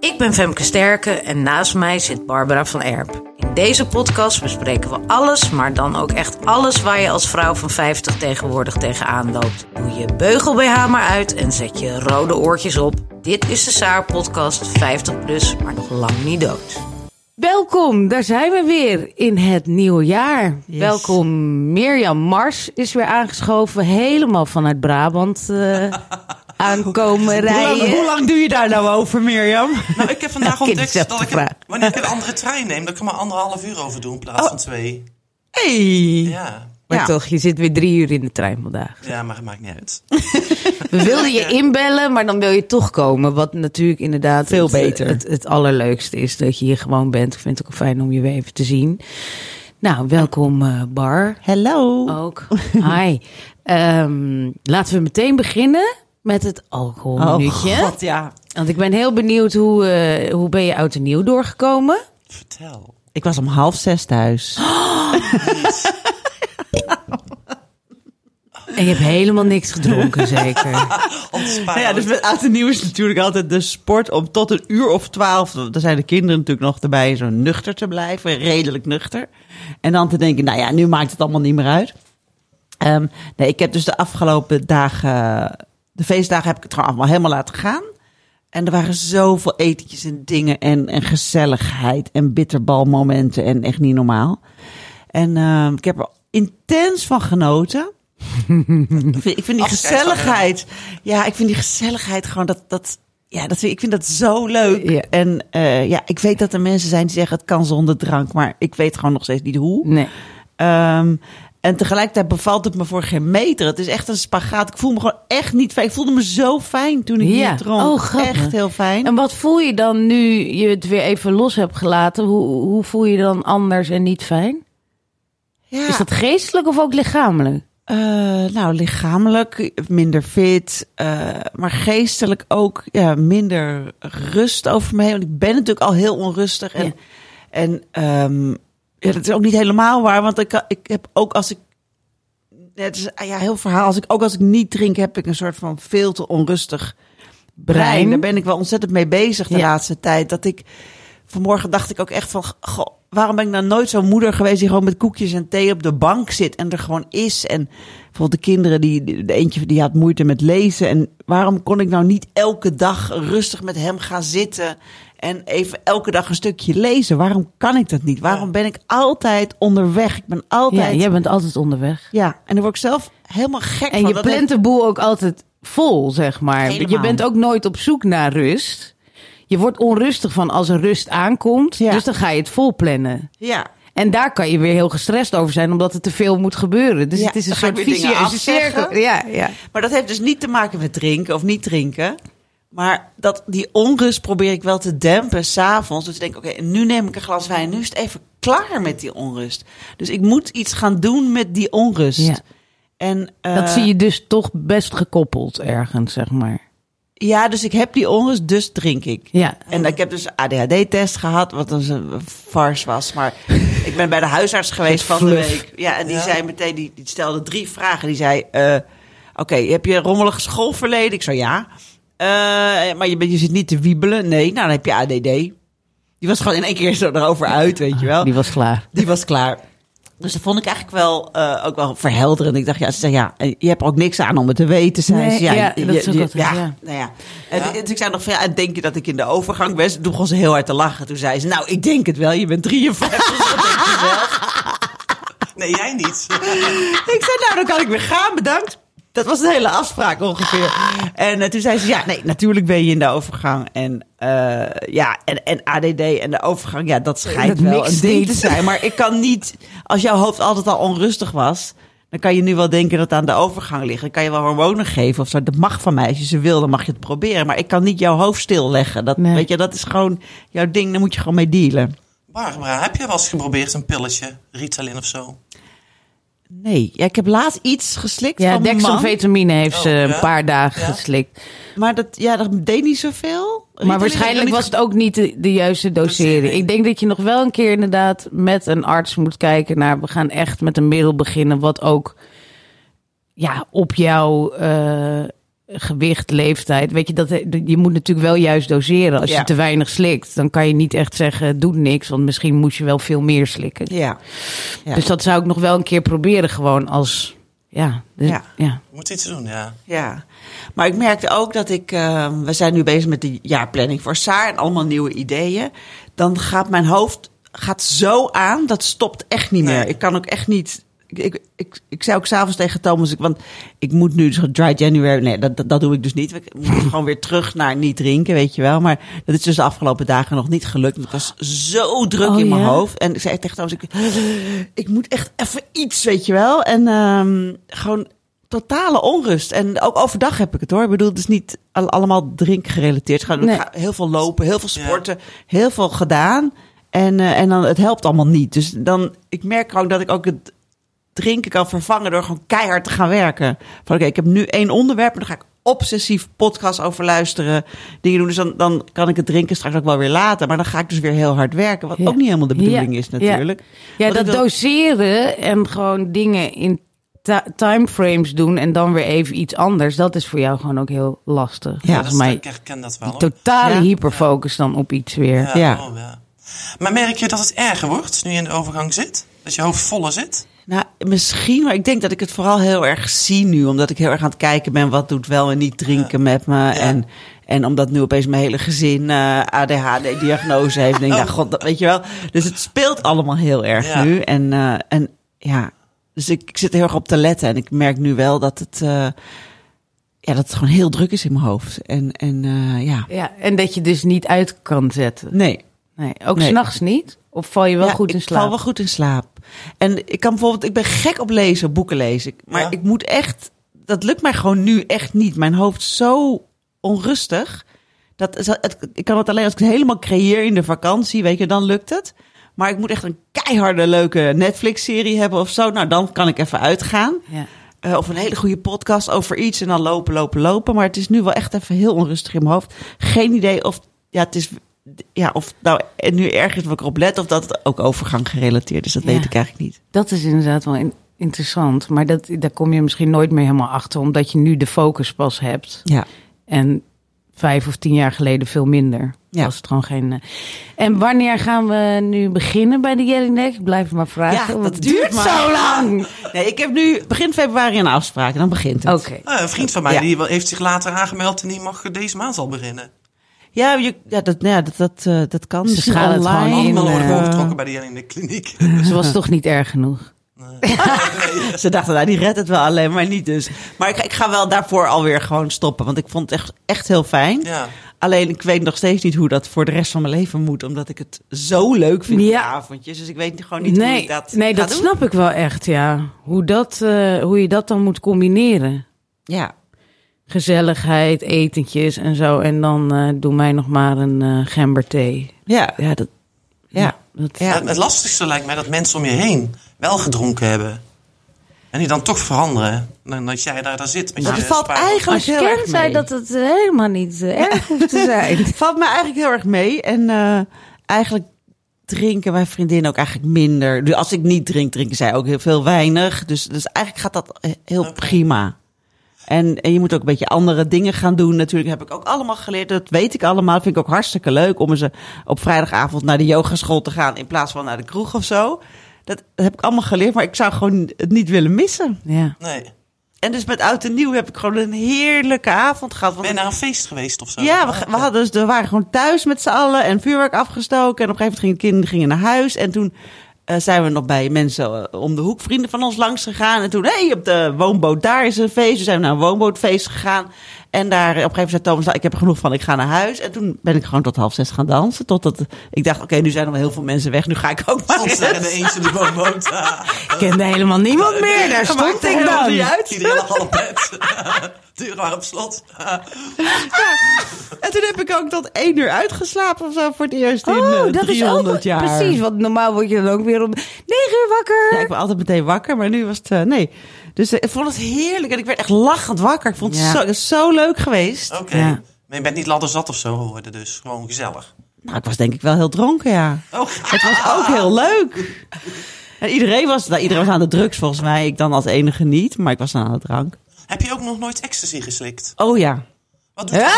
Ik ben Femke Sterke en naast mij zit Barbara van Erp. In deze podcast bespreken we alles, maar dan ook echt alles waar je als vrouw van 50 tegenwoordig tegenaan loopt. Doe je beugel BH maar uit en zet je rode oortjes op. Dit is de Saar podcast 50 plus, maar nog lang niet dood. Welkom, daar zijn we weer in het nieuwe jaar. Welkom, Mirjam Mars is weer aangeschoven, helemaal vanuit Brabant uh, aankomen Hoe rijden. lang, hoe lang doe je daar nou over, Mirjam? Nou, ik heb vandaag ontdekt dat ik een- wanneer ik een andere trein neem, dat ik er maar anderhalf uur over doe in plaats van twee. Hey. Ja. Maar Ja. toch, je zit weer drie uur in de trein vandaag. ja, maar het maakt niet uit. We wilden je inbellen, maar dan wil je toch komen. Wat natuurlijk inderdaad Veel het, beter. Het, het allerleukste is dat je hier gewoon bent. Ik vind het ook fijn om je weer even te zien. Nou, welkom eh, Bar. Hello. Ook. Hi. Ehm, laten we meteen beginnen met het alcoholminuutje. Oh, god, ja. Want ik ben heel benieuwd hoe, eh, hoe ben je oud en nieuw doorgekomen? Vertel. Ik was om half zes thuis. En je hebt helemaal niks gedronken, zeker. Ontspannen. Nou ja, dus met oud en nieuw is natuurlijk altijd de sport om tot een uur of twaalf, daar zijn de kinderen natuurlijk nog erbij, zo nuchter te blijven, redelijk nuchter. En dan te denken, nou ja, nu maakt het allemaal niet meer uit. Ehm, nee, ik heb dus de afgelopen dagen, de feestdagen heb ik het gewoon allemaal helemaal laten gaan. En er waren zoveel etentjes en dingen en, en gezelligheid en bitterbalmomenten en echt niet normaal. En ehm, ik heb er intens van genoten. ik vind, ik vind die gezelligheid, ja, ik vind die gezelligheid gewoon dat, dat ja, dat ik vind dat zo leuk. Ja. En eh, ja, ik weet dat er mensen zijn die zeggen het kan zonder drank, maar ik weet gewoon nog steeds niet hoe. Nee. Ehm, en tegelijkertijd bevalt het me voor geen meter. Het is echt een spagaat. Ik voel me gewoon echt niet fijn. Ik voelde me zo fijn toen ik Ja. niet dronk. Oh, grappig. echt heel fijn. En wat voel je dan nu je het weer even los hebt gelaten? Hoe, hoe voel je dan anders en niet fijn? ja. Is dat geestelijk of ook lichamelijk? Eh, nou, lichamelijk minder fit, eh, maar geestelijk ook ja, minder rust over me heen. Want ik ben natuurlijk al heel onrustig. En, Ja. en ehm, ja, dat is ook niet helemaal waar, want ik, ik heb ook als ik. Het is ah ja, heel verhaal. Als ik, ook als ik niet drink, heb ik een soort van veel te onrustig brein. Brein. Daar ben ik wel ontzettend mee bezig de Ja. laatste tijd. Dat ik vanmorgen dacht ik ook echt van, goh, waarom ben ik nou nooit zo'n moeder geweest die gewoon met koekjes en thee op de bank zit en er gewoon is. En bijvoorbeeld de kinderen, die, die- de eentje die had moeite met lezen. En waarom kon ik nou niet elke dag rustig met hem gaan zitten en even elke dag een stukje lezen? Waarom kan ik dat niet? Waarom ben ik altijd onderweg? Ik ben Ja, altijd... jij bent altijd onderweg. Ja, en daar word ik zelf helemaal gek En van. je Dat plant de boel ook altijd vol, zeg maar. Helemaal. Je bent ook nooit op zoek naar rust. Je wordt onrustig van als er rust aankomt. Ja. Dus dan ga je het vol plannen. Ja, En daar kan je weer heel gestrest over zijn, omdat er te veel moet gebeuren. Dus Ja, het is een dan soort afzeggen. cirkel. Ja, ja. Maar dat heeft dus niet te maken met drinken of niet drinken. Maar dat, die onrust probeer ik wel te dempen s'avonds. Dus ik denk, oké, nu neem ik een glas wijn. Nu is het even klaar met die onrust. Dus ik moet iets gaan doen met die onrust. Ja. En, eh, Dat zie je dus toch best gekoppeld ergens, zeg maar. Ja, dus ik heb die onrust, dus drink ik. Ja. En ik heb dus ADHD-test gehad, wat dus een farce was. Maar ik ben bij de huisarts geweest van de week. Ja, en die zei meteen, die, die stelde drie vragen. Die zei, eh, oké, heb je een rommelig schoolverleden? Ik zei ja. Eh, maar je, bent- je zit niet te wiebelen. Nee, nou dan heb je ADD. Die was gewoon in één keer zo erover uit, weet je wel. Die was klaar. Die was klaar. Dus dat vond ik eigenlijk wel, eh, ook wel verhelderend. Ik dacht, ja, ze zei, ja, eh, je hebt er ook niks aan om het te weten. Zei Nee, ze, ja, ja, je- dat is ook je- altijd, ja. Nou ja. En, dus ik zei nog van, ja, denk je dat ik in de overgang ben? Toen begon ze heel hard te lachen. Toen zei ze, nou, ik denk het wel. Je bent 53, dus dat denk je wel. Nee, jij niet. Ik zei, nou, dan kan ik weer gaan, bedankt. Dat was de hele afspraak ongeveer. En eh, toen zei ze, ja, nee, natuurlijk ben je in de overgang. En eh, ja, en, en ADD en de overgang, ja, dat schijnt Dat wel een ding te zijn. Maar ik kan niet, als jouw hoofd altijd al onrustig was... Dan kan je nu wel denken dat het aan de overgang ligt. Dan kan je wel hormonen geven of zo. Dat mag van mij. Als je ze wil, dan mag je het proberen. Maar ik kan niet jouw hoofd stilleggen. Dat, Nee. weet je, dat is gewoon jouw ding. Daar moet je gewoon mee dealen. Barbara, heb je wel eens geprobeerd een pilletje, Ritalin of zo? Nee, ja, ik heb laatst iets geslikt Ja, van mijn man. dextrovitamine heeft ze Oh, ja? een paar dagen Ja? geslikt. Maar dat, ja, dat deed niet zoveel. Maar waarschijnlijk was het ook niet de, de juiste dosering. Dosering. Ik denk dat je nog wel een keer inderdaad met een arts moet kijken naar... we gaan echt met een middel beginnen wat ook ja, op jouw eh, gewicht, leeftijd... Weet je, dat, je moet natuurlijk wel juist doseren. Als Ja. je te weinig slikt, dan kan je niet echt zeggen... doe niks, want misschien moet je wel veel meer slikken. Ja. ja. Dus dat zou ik nog wel een keer proberen gewoon als... Ja, dus- Ja. moet iets doen, ja. Ja, maar ik merkte ook dat ik, eh, we zijn nu bezig met de jaarplanning voor Saar en allemaal nieuwe ideeën. Dan gaat mijn hoofd gaat zo aan, dat stopt echt niet meer. Nee. Ik kan ook echt niet. Ik, ik, ik, zei ook s'avonds tegen Thomas, ik, want ik moet nu zo dry January. Nee, dat, dat, dat doe ik dus niet. Ik moet gewoon weer terug naar niet drinken, weet je wel. Maar dat is dus de afgelopen dagen nog niet gelukt. Het was zo druk Oh, in mijn ja? hoofd. En ik zei tegen Thomas, ik, ik moet echt even iets, weet je wel. En ehm, gewoon totale onrust. En ook overdag heb ik het hoor. Ik bedoel, het is niet al- allemaal drinkgerelateerd. Gewoon Nee. ik ga heel veel lopen, heel veel sporten, heel veel gedaan. En, eh, en dan, het helpt allemaal niet. Dus dan, ik merk gewoon dat ik ook het drinken kan vervangen door gewoon keihard te gaan werken. Van oké, ik heb nu één onderwerp, en dan ga ik obsessief podcast over luisteren, dingen doen. Dus dan, dan kan ik het drinken straks ook wel weer laten. Maar dan ga ik dus weer heel hard werken, wat Ja. ook niet helemaal de bedoeling Ja. is natuurlijk. Ja, dat wil- doseren en gewoon dingen in ti- timeframes doen en dan weer even iets anders, dat is voor jou gewoon ook heel lastig. Ja, Volgens mij ik herken dat wel. totale Ja. hyperfocus dan op iets weer. Ja, Ja. oh, ja. Maar merk je dat het erger wordt nu je in de overgang zit? Dat je hoofd voller zit? Nou, misschien, maar ik denk dat ik het vooral heel erg zie nu. Omdat ik heel erg aan het kijken ben wat doet wel en niet drinken met me. En, en omdat nu opeens mijn hele gezin eh, ADHD-diagnose heeft. Denk ik, nou god, dat weet je wel. Dus het speelt allemaal heel erg Ja. nu. En, eh, en ja, dus ik, ik zit heel erg op te letten. En ik merk nu wel dat het, eh, ja, dat het gewoon heel druk is in mijn hoofd. En, en ja, Ja, en dat je dus niet uit kan zetten. nee. Nee, ook Nee. s'nachts niet? Of val je wel Ja, goed in ik slaap? val wel goed in slaap. En ik kan bijvoorbeeld, ik ben gek op lezen, boeken lezen. Maar Ja. ik moet echt, dat lukt mij gewoon nu echt niet. Mijn hoofd is zo onrustig. Dat, is- het, ik kan het alleen als ik het helemaal creëer in de vakantie, weet je, dan lukt het. Maar ik moet echt een keiharde leuke Netflix-serie hebben of zo. Nou, dan kan ik even uitgaan. Ja. Eh, of een hele goede podcast over iets en dan lopen, lopen, lopen. Maar het is nu wel echt even heel onrustig in mijn hoofd. Geen idee of, ja, het is, ja, of nou en nu erg is wat ik erop let of dat het ook overgang gerelateerd is. Dat Ja. weet ik eigenlijk niet. Dat is inderdaad wel in- interessant. Maar dat, daar kom je misschien nooit meer helemaal achter, omdat je nu de focus pas hebt. Ja. En vijf of tien jaar geleden veel minder. Ja. Was het gewoon geen. eh. En wanneer gaan we nu beginnen bij de Jellingnek? Ik blijf het maar vragen. Ja, dat het duurt maar. zo lang. Nee, ik heb nu begin februari een afspraak en dan begint het. Oké. Ah, een vriend van mij Ja. die wel- heeft zich later aangemeld en die mag deze maand al beginnen. Ja, je, ja, dat, nou ja, dat, dat, eh, dat kan. Ze schalen het online. gewoon in, Allemaal worden eh, betrokken bij Jelling in de kliniek. Ze was toch niet erg genoeg. Ze dachten, nou, die redt het wel alleen, maar niet dus. Maar ik, ik ga wel daarvoor alweer gewoon stoppen. Want ik vond het echt, echt heel fijn. Ja. Alleen ik weet nog steeds niet hoe dat voor de rest van mijn leven moet. Omdat ik het zo leuk vind, die Ja. avondjes. Dus ik weet gewoon niet hoe ik dat nee dat doen. snap ik wel echt, ja. Hoe, dat, eh, hoe je dat dan moet combineren. Ja. Gezelligheid, etentjes en zo. En dan eh doe mij nog maar een eh gemberthee. Ja. Ja, dat, Ja. dat, Ja. Het, het lastigste lijkt mij dat mensen om je heen wel gedronken hebben. En die dan toch veranderen. Dan dat jij daar, daar zit met Dat je valt spaar- eigenlijk Als je heel erg kent, zei mee. dat het eh, helemaal niet erg hoeft te zijn. Het valt me eigenlijk heel erg mee. En eh, eigenlijk drinken mijn vriendinnen ook eigenlijk minder. Dus als ik niet drink, drinken zij ook heel veel weinig. Dus, dus eigenlijk gaat dat heel prima. En, en je moet ook een beetje andere dingen gaan doen. Natuurlijk heb ik ook allemaal geleerd. Dat weet ik allemaal. Dat vind ik ook hartstikke leuk om eens eh, op vrijdagavond naar de yogaschool te gaan. In plaats van naar de kroeg of zo. Dat heb ik allemaal geleerd. Maar ik zou gewoon het niet willen missen. Ja. Nee. En dus met oud en nieuw heb ik gewoon een heerlijke avond gehad. Want Ben je naar een feest geweest of zo? ja, we, we hadden dus, we waren gewoon thuis met z'n allen en vuurwerk afgestoken. En op een gegeven moment gingen de kinderen gingen naar huis. En toen eh, zijn we nog bij mensen eh, om de hoek, vrienden van ons langs gegaan. En toen, hé, hey, op de woonboot daar is een feest. We zijn naar een woonbootfeest gegaan. En daar op een gegeven moment zei Thomas, nou, ik heb er genoeg van, ik ga naar huis. En toen ben ik gewoon tot half zes gaan dansen. Totdat ik dacht, oké, nu zijn er wel heel veel mensen weg. Nu ga ik ook maar Soms zijn er eens. eentje in de woonboot. Ik kende helemaal niemand meer. Daar stond ik dan. niet uit. Iedereen lag al op bed. Deuren waren op slot. En toen heb ik ook tot één uur uitgeslapen of zo voor het eerst in Oh, eh, dat is 300 ook jaar. precies. Want normaal word je dan ook weer om negen uur wakker. Ja, ik ben altijd meteen wakker, maar nu was het, eh, nee. Dus eh, ik vond het heerlijk en ik werd echt lachend wakker. Ik vond het Ja. zo, zo leuk geweest. Oké. Ja. Maar je bent niet ladderzat of zo geworden, dus gewoon gezellig. Nou, ik was denk ik wel heel dronken, ja. Oh, Het was ook heel leuk. En iedereen was, nou, iedereen was aan de drugs volgens mij. Ik dan als enige niet, maar ik was aan de drank. heb je ook nog nooit ecstasy geslikt? Oh ja. Wat doet dat?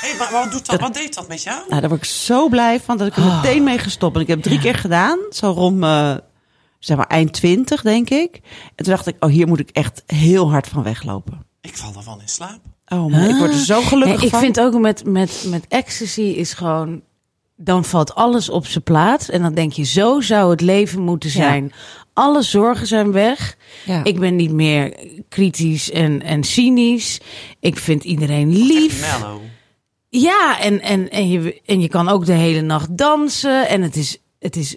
Hey, maar wat, doet dat, wat deed dat met jou? Nou, daar word ik zo blij van dat ik er meteen mee gestopt ben. Ik heb het drie keer gedaan, zo rond zeg maar eind twintig, denk ik. En toen dacht ik, oh, hier moet ik echt heel hard van weglopen. Ik val ervan in slaap. Oh, maar ik word er zo gelukkig Nee, ik van. vind ook met, met, met ecstasy is gewoon... Dan valt alles op zijn plaats. En dan denk je, zo zou het leven moeten zijn. Alle zorgen zijn weg. Ja. Ik ben niet meer kritisch en, en cynisch. Ik vind iedereen lief. Mellow. Ja, en, en, en, je, en je kan ook de hele nacht dansen. En het is, het is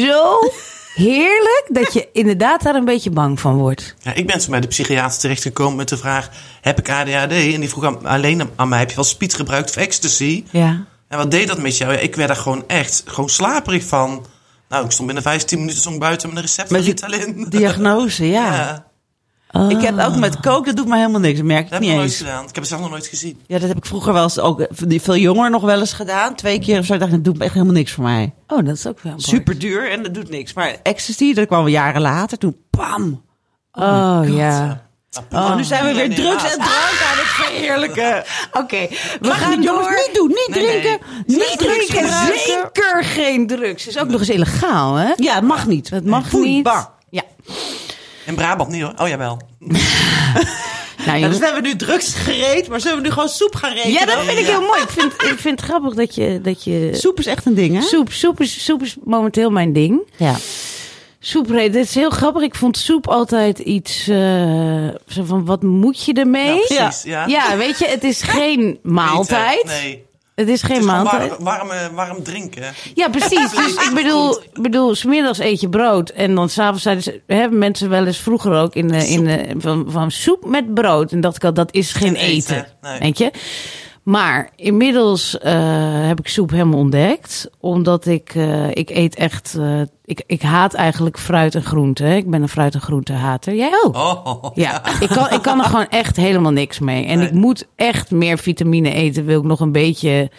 zo heerlijk dat je inderdaad daar een beetje bang van wordt. Ja, ik ben zo bij de psychiater terechtgekomen met de vraag: heb ik ADHD? En die vroeg aan- alleen aan mij: heb je wel speed gebruikt of ecstasy? Ja. En wat deed dat met jou? Ja, ik werd er gewoon echt gewoon slaperig van. Nou, ik stond binnen 15 minuten stond buiten met een recept Met Ritalin. Diagnose, ja. Ja, Ik heb ook met kook, dat doet me helemaal niks. Dat merk ik dat heb ik niet nog nooit eens. gedaan. Ik heb het zelf nog nooit gezien. Ja, dat heb ik vroeger wel eens ook eh, veel jonger nog wel eens gedaan. Twee keer of zo. Ik dacht, dat doet echt helemaal niks voor mij. Oh, dat is ook wel apart. Super duur en dat doet niks. Maar ecstasy, dat kwam wel jaren later. Toen, pam. Oh, ja. Oh, nu zijn we weer drugs en drank aan het verheerlijken. Oké, we Mag gaan niet, door. jongens, niet doen. Niet Nee, drinken. Niet Niet drinken, zeker geen drugs. is ook nog eens illegaal, hè? Ja, het mag niet. Het mag niet. Ja. In Brabant niet hoor. Oh jawel. Nou, Ja, dus we hebben nu drugs gereed, maar zullen we nu gewoon soep gaan rekenen? ja, dat vind ik heel mooi. Ik vind, ik vind het grappig dat je... Dat je Soep is echt een ding, hè? soep, soep, is, soep is momenteel mijn ding. Ja. Soep, dit is heel grappig. Ik vond soep altijd iets eh, zo van, wat moet je ermee? Ja, precies. Ja. Ja, weet je, het is geen maaltijd. Nee. Het is geen maaltijd. warm, warm drinken. Ja, precies. Dus ik bedoel, bedoel, smiddags eet je brood. En dan s'avonds zeiden hebben mensen wel eens vroeger ook in de, in de, van, van soep met brood. En dacht ik al, dat is geen, Geen eten. eten, nee. Weet je? Maar inmiddels eh, heb ik soep helemaal ontdekt. Omdat ik, eh, ik eet echt, eh, ik, ik haat eigenlijk fruit en groente. Ik ben een fruit en groente hater. Jij ook? Oh, Ja, ik kan, ik kan er gewoon echt helemaal niks mee. En Nee. ik moet echt meer vitamine eten. Wil ik nog een beetje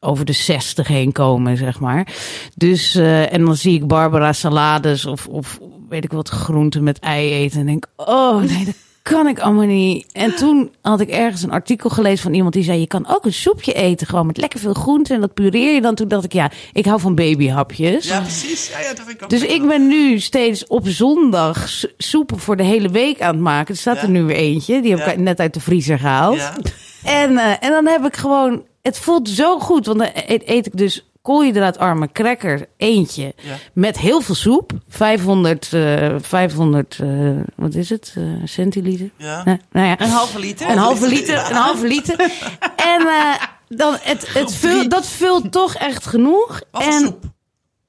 over de 60 heen komen, zeg maar. Dus, en dan zie ik Barbara salades of, of weet ik wat, groenten met ei eten. En denk, oh nee, dat kan ik allemaal niet. En toen had ik ergens een artikel gelezen van iemand die zei... je kan ook een soepje eten, gewoon met lekker veel groenten. En dat pureer je dan. Toen dacht ik, ja, ik hou van babyhapjes. Ja, precies. Ja, ja, dat ik ook Dus ik ben nu steeds op zondag soepen voor de hele week aan het maken. Er staat er nu weer eentje. Die heb ik net uit de vriezer gehaald. Ja. En, eh, en dan heb ik gewoon... Het voelt zo goed. Want dan eet, eet ik dus koolhydraatarme cracker eentje. Ja. Met heel veel soep. 500, eh 500 eh, wat is het? Eh, centiliter? Ja. Nou, nou ja. Een halve liter. Een halve liter, ja. een halve liter. En eh, dan het, het vult, dat vult toch echt genoeg. Voor en soep?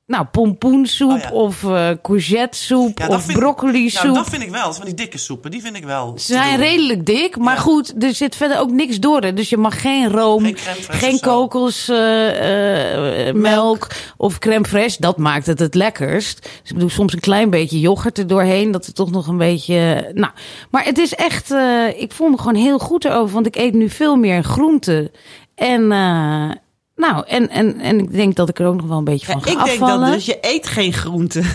Nou, pompoensoep Oh ja. of eh courgettesoep Ja, of broccoli soep. Nou, dat vind ik wel. Van die dikke soepen, die vind ik wel. Ze zijn redelijk dik, maar Ja. goed, er zit verder ook niks door. hè. Dus je mag geen room, Geen geen of zo. kokosmelk of crème fraîche. Dat maakt het het lekkerst. Dus ik bedoel, soms een klein beetje yoghurt er doorheen. Dat het toch nog een beetje... Nou, maar het is echt... eh, ik voel me gewoon heel goed erover. Want ik eet nu veel meer groenten. En... eh, nou, en, en, en ik denk dat ik er ook nog wel een beetje van ga ik denk afvallen. dat dus je eet geen groenten.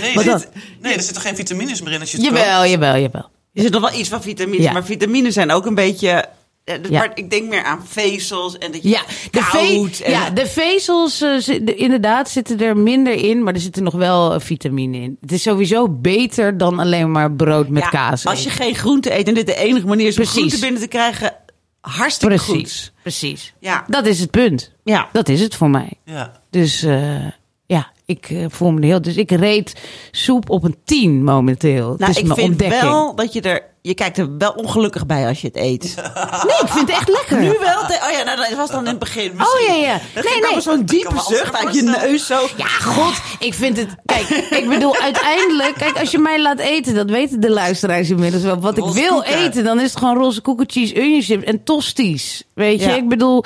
Nee, er zit, nee, er zitten geen vitamines meer in als je het Jawel, jawel, jawel. Er zit nog wel iets van vitamines, Ja. maar vitamines zijn ook een beetje... eh, Ja. Maar ik denk meer aan vezels en dat je Ja, de, koud en- ja, de vezels, eh, de- inderdaad, zitten er minder in, maar er zitten nog wel eh, vitamine in. Het is sowieso beter dan alleen maar brood met Ja, kaas. Als je geen groente eet en dit de enige manier is om Precies. groente binnen te krijgen, hartstikke Precies, goed. precies. Ja. Dat is het punt. Ja. Dat is het voor mij. Ja. Dus eh, ik voel me heel... Dus ik reed soep op een 10 momenteel. Nou, het is ik mijn vind ontdekking. wel dat je er... Je kijkt er wel ongelukkig bij als je het eet. Nee, ik vind het echt lekker. Nu wel. te- Oh ja, nou, dat was dan in het begin. Oh ja, ja. Dan Nee, ging nee. er zo'n diepe zucht uit je neus zo. Ja, god, ik vind het... Kijk, ik bedoel, uiteindelijk... Kijk, als je mij laat eten, dat weten de luisteraars inmiddels wel. Wat ik wil koeken. eten, dan is het gewoon roze koeken, cheese, onion chips en tosties. Weet je, Ja. ik bedoel...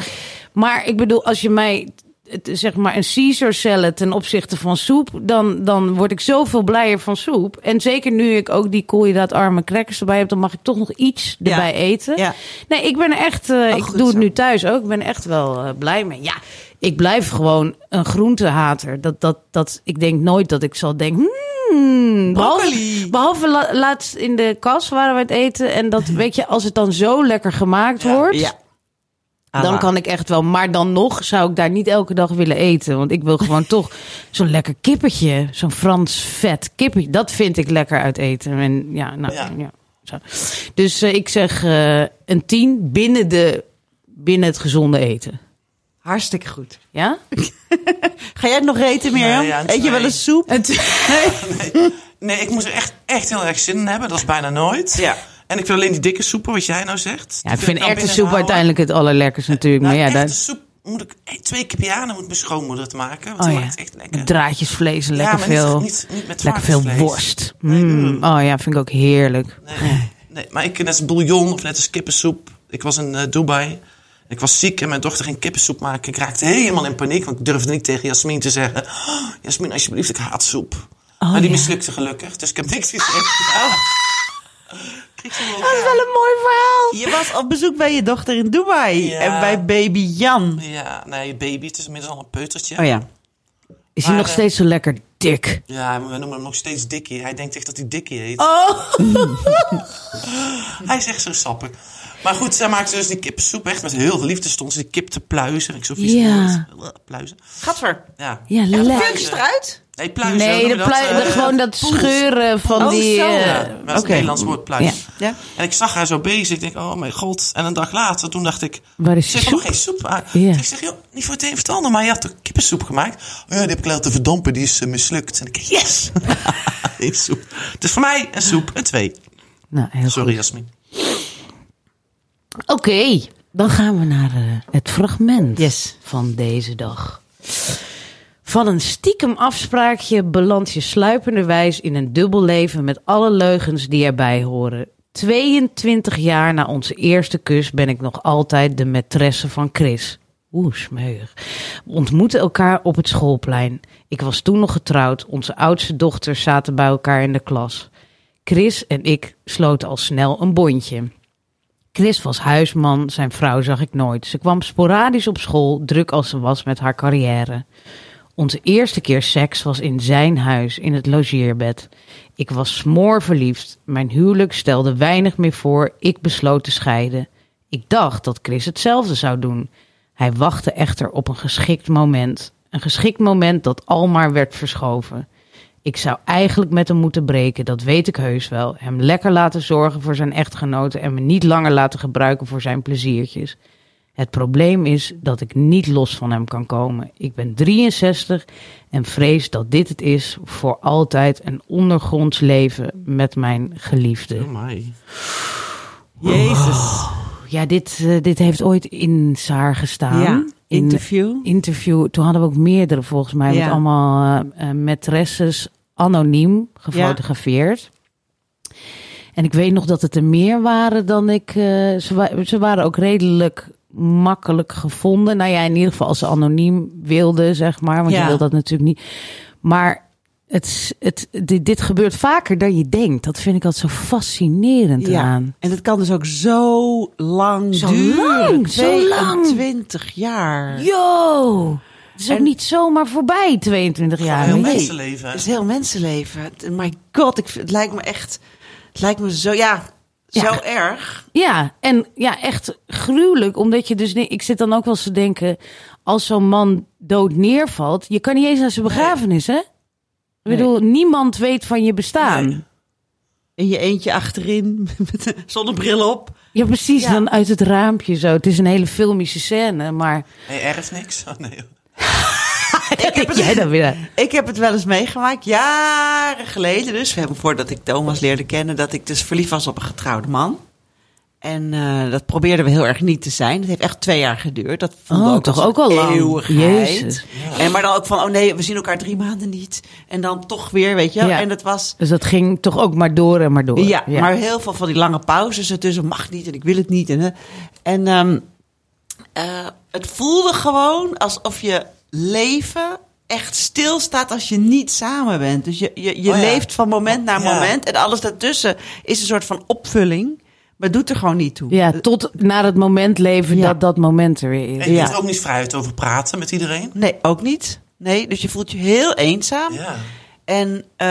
Maar ik bedoel, als je mij het, zeg maar een Caesar salad ten opzichte van soep, dan, dan word ik zoveel blijer van soep. En zeker nu ik ook die koolhydraatarme crackers erbij heb, dan mag ik toch nog iets Ja. erbij eten. Ja. Nee, ik ben echt. eh, ik doe het nu thuis ook. Ik ben echt wel eh, blij mee. Ja, ik blijf gewoon een groentehater. Dat, dat, dat, ik denk nooit dat ik zal denken. Hmm, behalve, Broccoli. behalve la- laatst in de kas waren we het eten. En dat weet je, als het dan zo lekker gemaakt wordt. Ja. Dan kan ik echt wel. Maar dan nog zou ik daar niet elke dag willen eten. Want ik wil gewoon toch zo'n lekker kippetje. Zo'n Frans vet kippetje. Dat vind ik lekker uit eten. En ja, nou, ja. Ja. zo. Dus eh, ik zeg eh, een 10 binnen, de, binnen het gezonde eten. Hartstikke goed. Ja? Ga jij het nog eten, Mirjam? Nee, ja, Eet je wel eens soep? Nee, ik moet er echt, echt heel erg zin in hebben. Dat is bijna nooit. Ja. En ik wil alleen die dikke soepen, wat jij nou zegt. Ja, ik vind dan erwtensoep uiteindelijk het allerlekkerst natuurlijk. Nou, maar ja, echte daar, soep moet ik twee keer per jaar, dan moet mijn schoonmoeder het maken. Want oh ja. maakt echt lekker. draadjesvlees en Ja, lekker niet- veel, niet- niet met lekker veel worst. Mm. Oh ja, vind ik ook heerlijk. Nee, nee, maar ik net als bouillon of net als kippensoep. Ik was in eh, Dubai. Ik was ziek en mijn dochter ging kippensoep maken. Ik raakte helemaal in paniek, want ik durfde niet tegen Jasmin te zeggen... "Oh, Jasmin, alsjeblieft, ik haat soep. maar die ja. mislukte gelukkig, dus ik heb niks gezegd. Ja. Dat is wel een mooi verhaal. Je was op bezoek bij je dochter in Dubai. Ja. En bij baby Jan. Ja, nee, baby, het is inmiddels al een peutertje. Oh ja. Is hij nog eh, steeds zo lekker dik? Ja, we noemen hem nog steeds Dikkie. Hij denkt echt dat hij Dikkie heet. Oh. Hij is echt zo sappig. Maar goed, zij maakte dus die kippensoep echt met heel veel liefde. Stond ze die kip te pluizen. Ik zo vies Ja. Pluizen. Gadver. Ja. Ja, lekker. Eruit? Nee, pluizen. Nee, de dat? Eh, gewoon dat scheuren van Oh, die... eh, Ja, maar dat is Oké. een Nederlands woord, pluizen. Ja. En ik zag haar zo bezig. Ik denk, oh mijn god. En een dag later, toen dacht ik... Waar is Ze nog geen soep. aan. Ja. Dus ik zeg, joh, niet voor het een of het ander, maar je had toch kippensoep gemaakt? Oh ja, die heb ik laten verdampen, die is eh, mislukt. En ik yes! Soep. Dus voor mij een soep, een twee. Nou, heel Sorry, Jasmin. Oké, dan gaan we naar het fragment Yes. van deze dag. Van een stiekem afspraakje beland je sluipenderwijs in een dubbel leven met alle leugens die erbij horen. 22 jaar na onze eerste kus ben ik nog altijd de maîtresse van Chris. Oeh, smeuig. We ontmoetten elkaar op het schoolplein. Ik was toen nog getrouwd. Onze oudste dochters zaten bij elkaar in de klas. Chris en ik sloten al snel een bondje. Chris was huisman, zijn vrouw zag ik nooit. Ze kwam sporadisch op school, druk als ze was met haar carrière. Onze eerste keer seks was in zijn huis, in het logeerbed. Ik was smoorverliefd. Mijn huwelijk stelde weinig meer voor. Ik besloot te scheiden. Ik dacht dat Chris hetzelfde zou doen. Hij wachtte echter op een geschikt moment. Een geschikt moment dat almaar werd verschoven. Ik zou eigenlijk met hem moeten breken, dat weet ik heus wel. Hem lekker laten zorgen voor zijn echtgenoten en me niet langer laten gebruiken voor zijn pleziertjes. Het probleem is dat ik niet los van hem kan komen. Ik ben 63 en vrees dat dit het is voor altijd een ondergronds leven met mijn geliefde. Oh my. Jezus. Ja, dit, eh, dit heeft ooit in Saar gestaan. Ja. In Interview. interview. Toen hadden we ook meerdere volgens mij. Met allemaal uh, maîtresses anoniem gefotografeerd. En ik weet nog dat het er meer waren dan ik... eh, ze, wa- ze waren ook redelijk makkelijk gevonden. Nou ja, in ieder geval als ze anoniem wilden, zeg maar. Want Ja. je wil dat natuurlijk niet. Maar het, het, dit, dit gebeurt vaker dan je denkt. Dat vind ik altijd zo fascinerend Ja. aan. En het kan dus ook zo lang Zo duren. lang, zo lang. 22 jaar. Yo! Het is ook niet zomaar voorbij, 22 jaar. heel mensenleven. Het is heel mensenleven. My god, ik, het lijkt me echt... Het lijkt me zo, ja, zo erg. Ja, en ja, echt gruwelijk. Omdat je dus... Ik zit dan ook wel eens te denken... Als zo'n man dood neervalt... Je kan niet eens naar zijn begrafenis, hè? Ik Nee. bedoel, niemand weet van je bestaan. Nee. In je eentje achterin, met zonnebril op. Ja, precies. Ja. Dan uit het raampje zo. Het is een hele filmische scène, maar... Nee, erf niks. Oh, nee. Ik, heb Jij dan weer. ik heb het wel eens meegemaakt, jaren geleden dus. We hebben voordat ik Thomas leerde kennen, dat ik dus verliefd was op een getrouwde man. En eh, dat probeerden we heel erg niet te zijn. Het heeft echt twee jaar geduurd. Dat voelde Oh, ook toch ook al lang. eeuwigheid. Jezus. En maar dan ook van, oh nee, we zien elkaar drie maanden niet. En dan toch weer, weet je. Ja. En dat was, Dus dat ging toch ook maar door en maar door. ja, maar heel veel van die lange pauzes ertussen. Mag niet en ik wil het niet. En, en ehm, eh, het voelde gewoon alsof je leven echt stilstaat als je niet samen bent. Dus je, je, je Oh ja. leeft van moment naar Ja. moment. En alles daartussen is een soort van opvulling. Maar doet er gewoon niet toe. Ja, tot naar het moment leven Ja. dat dat moment er weer is. En je er ook niet vrijheid over praten met iedereen. Nee, ook niet. Nee, dus je voelt je heel eenzaam. Ja. En eh,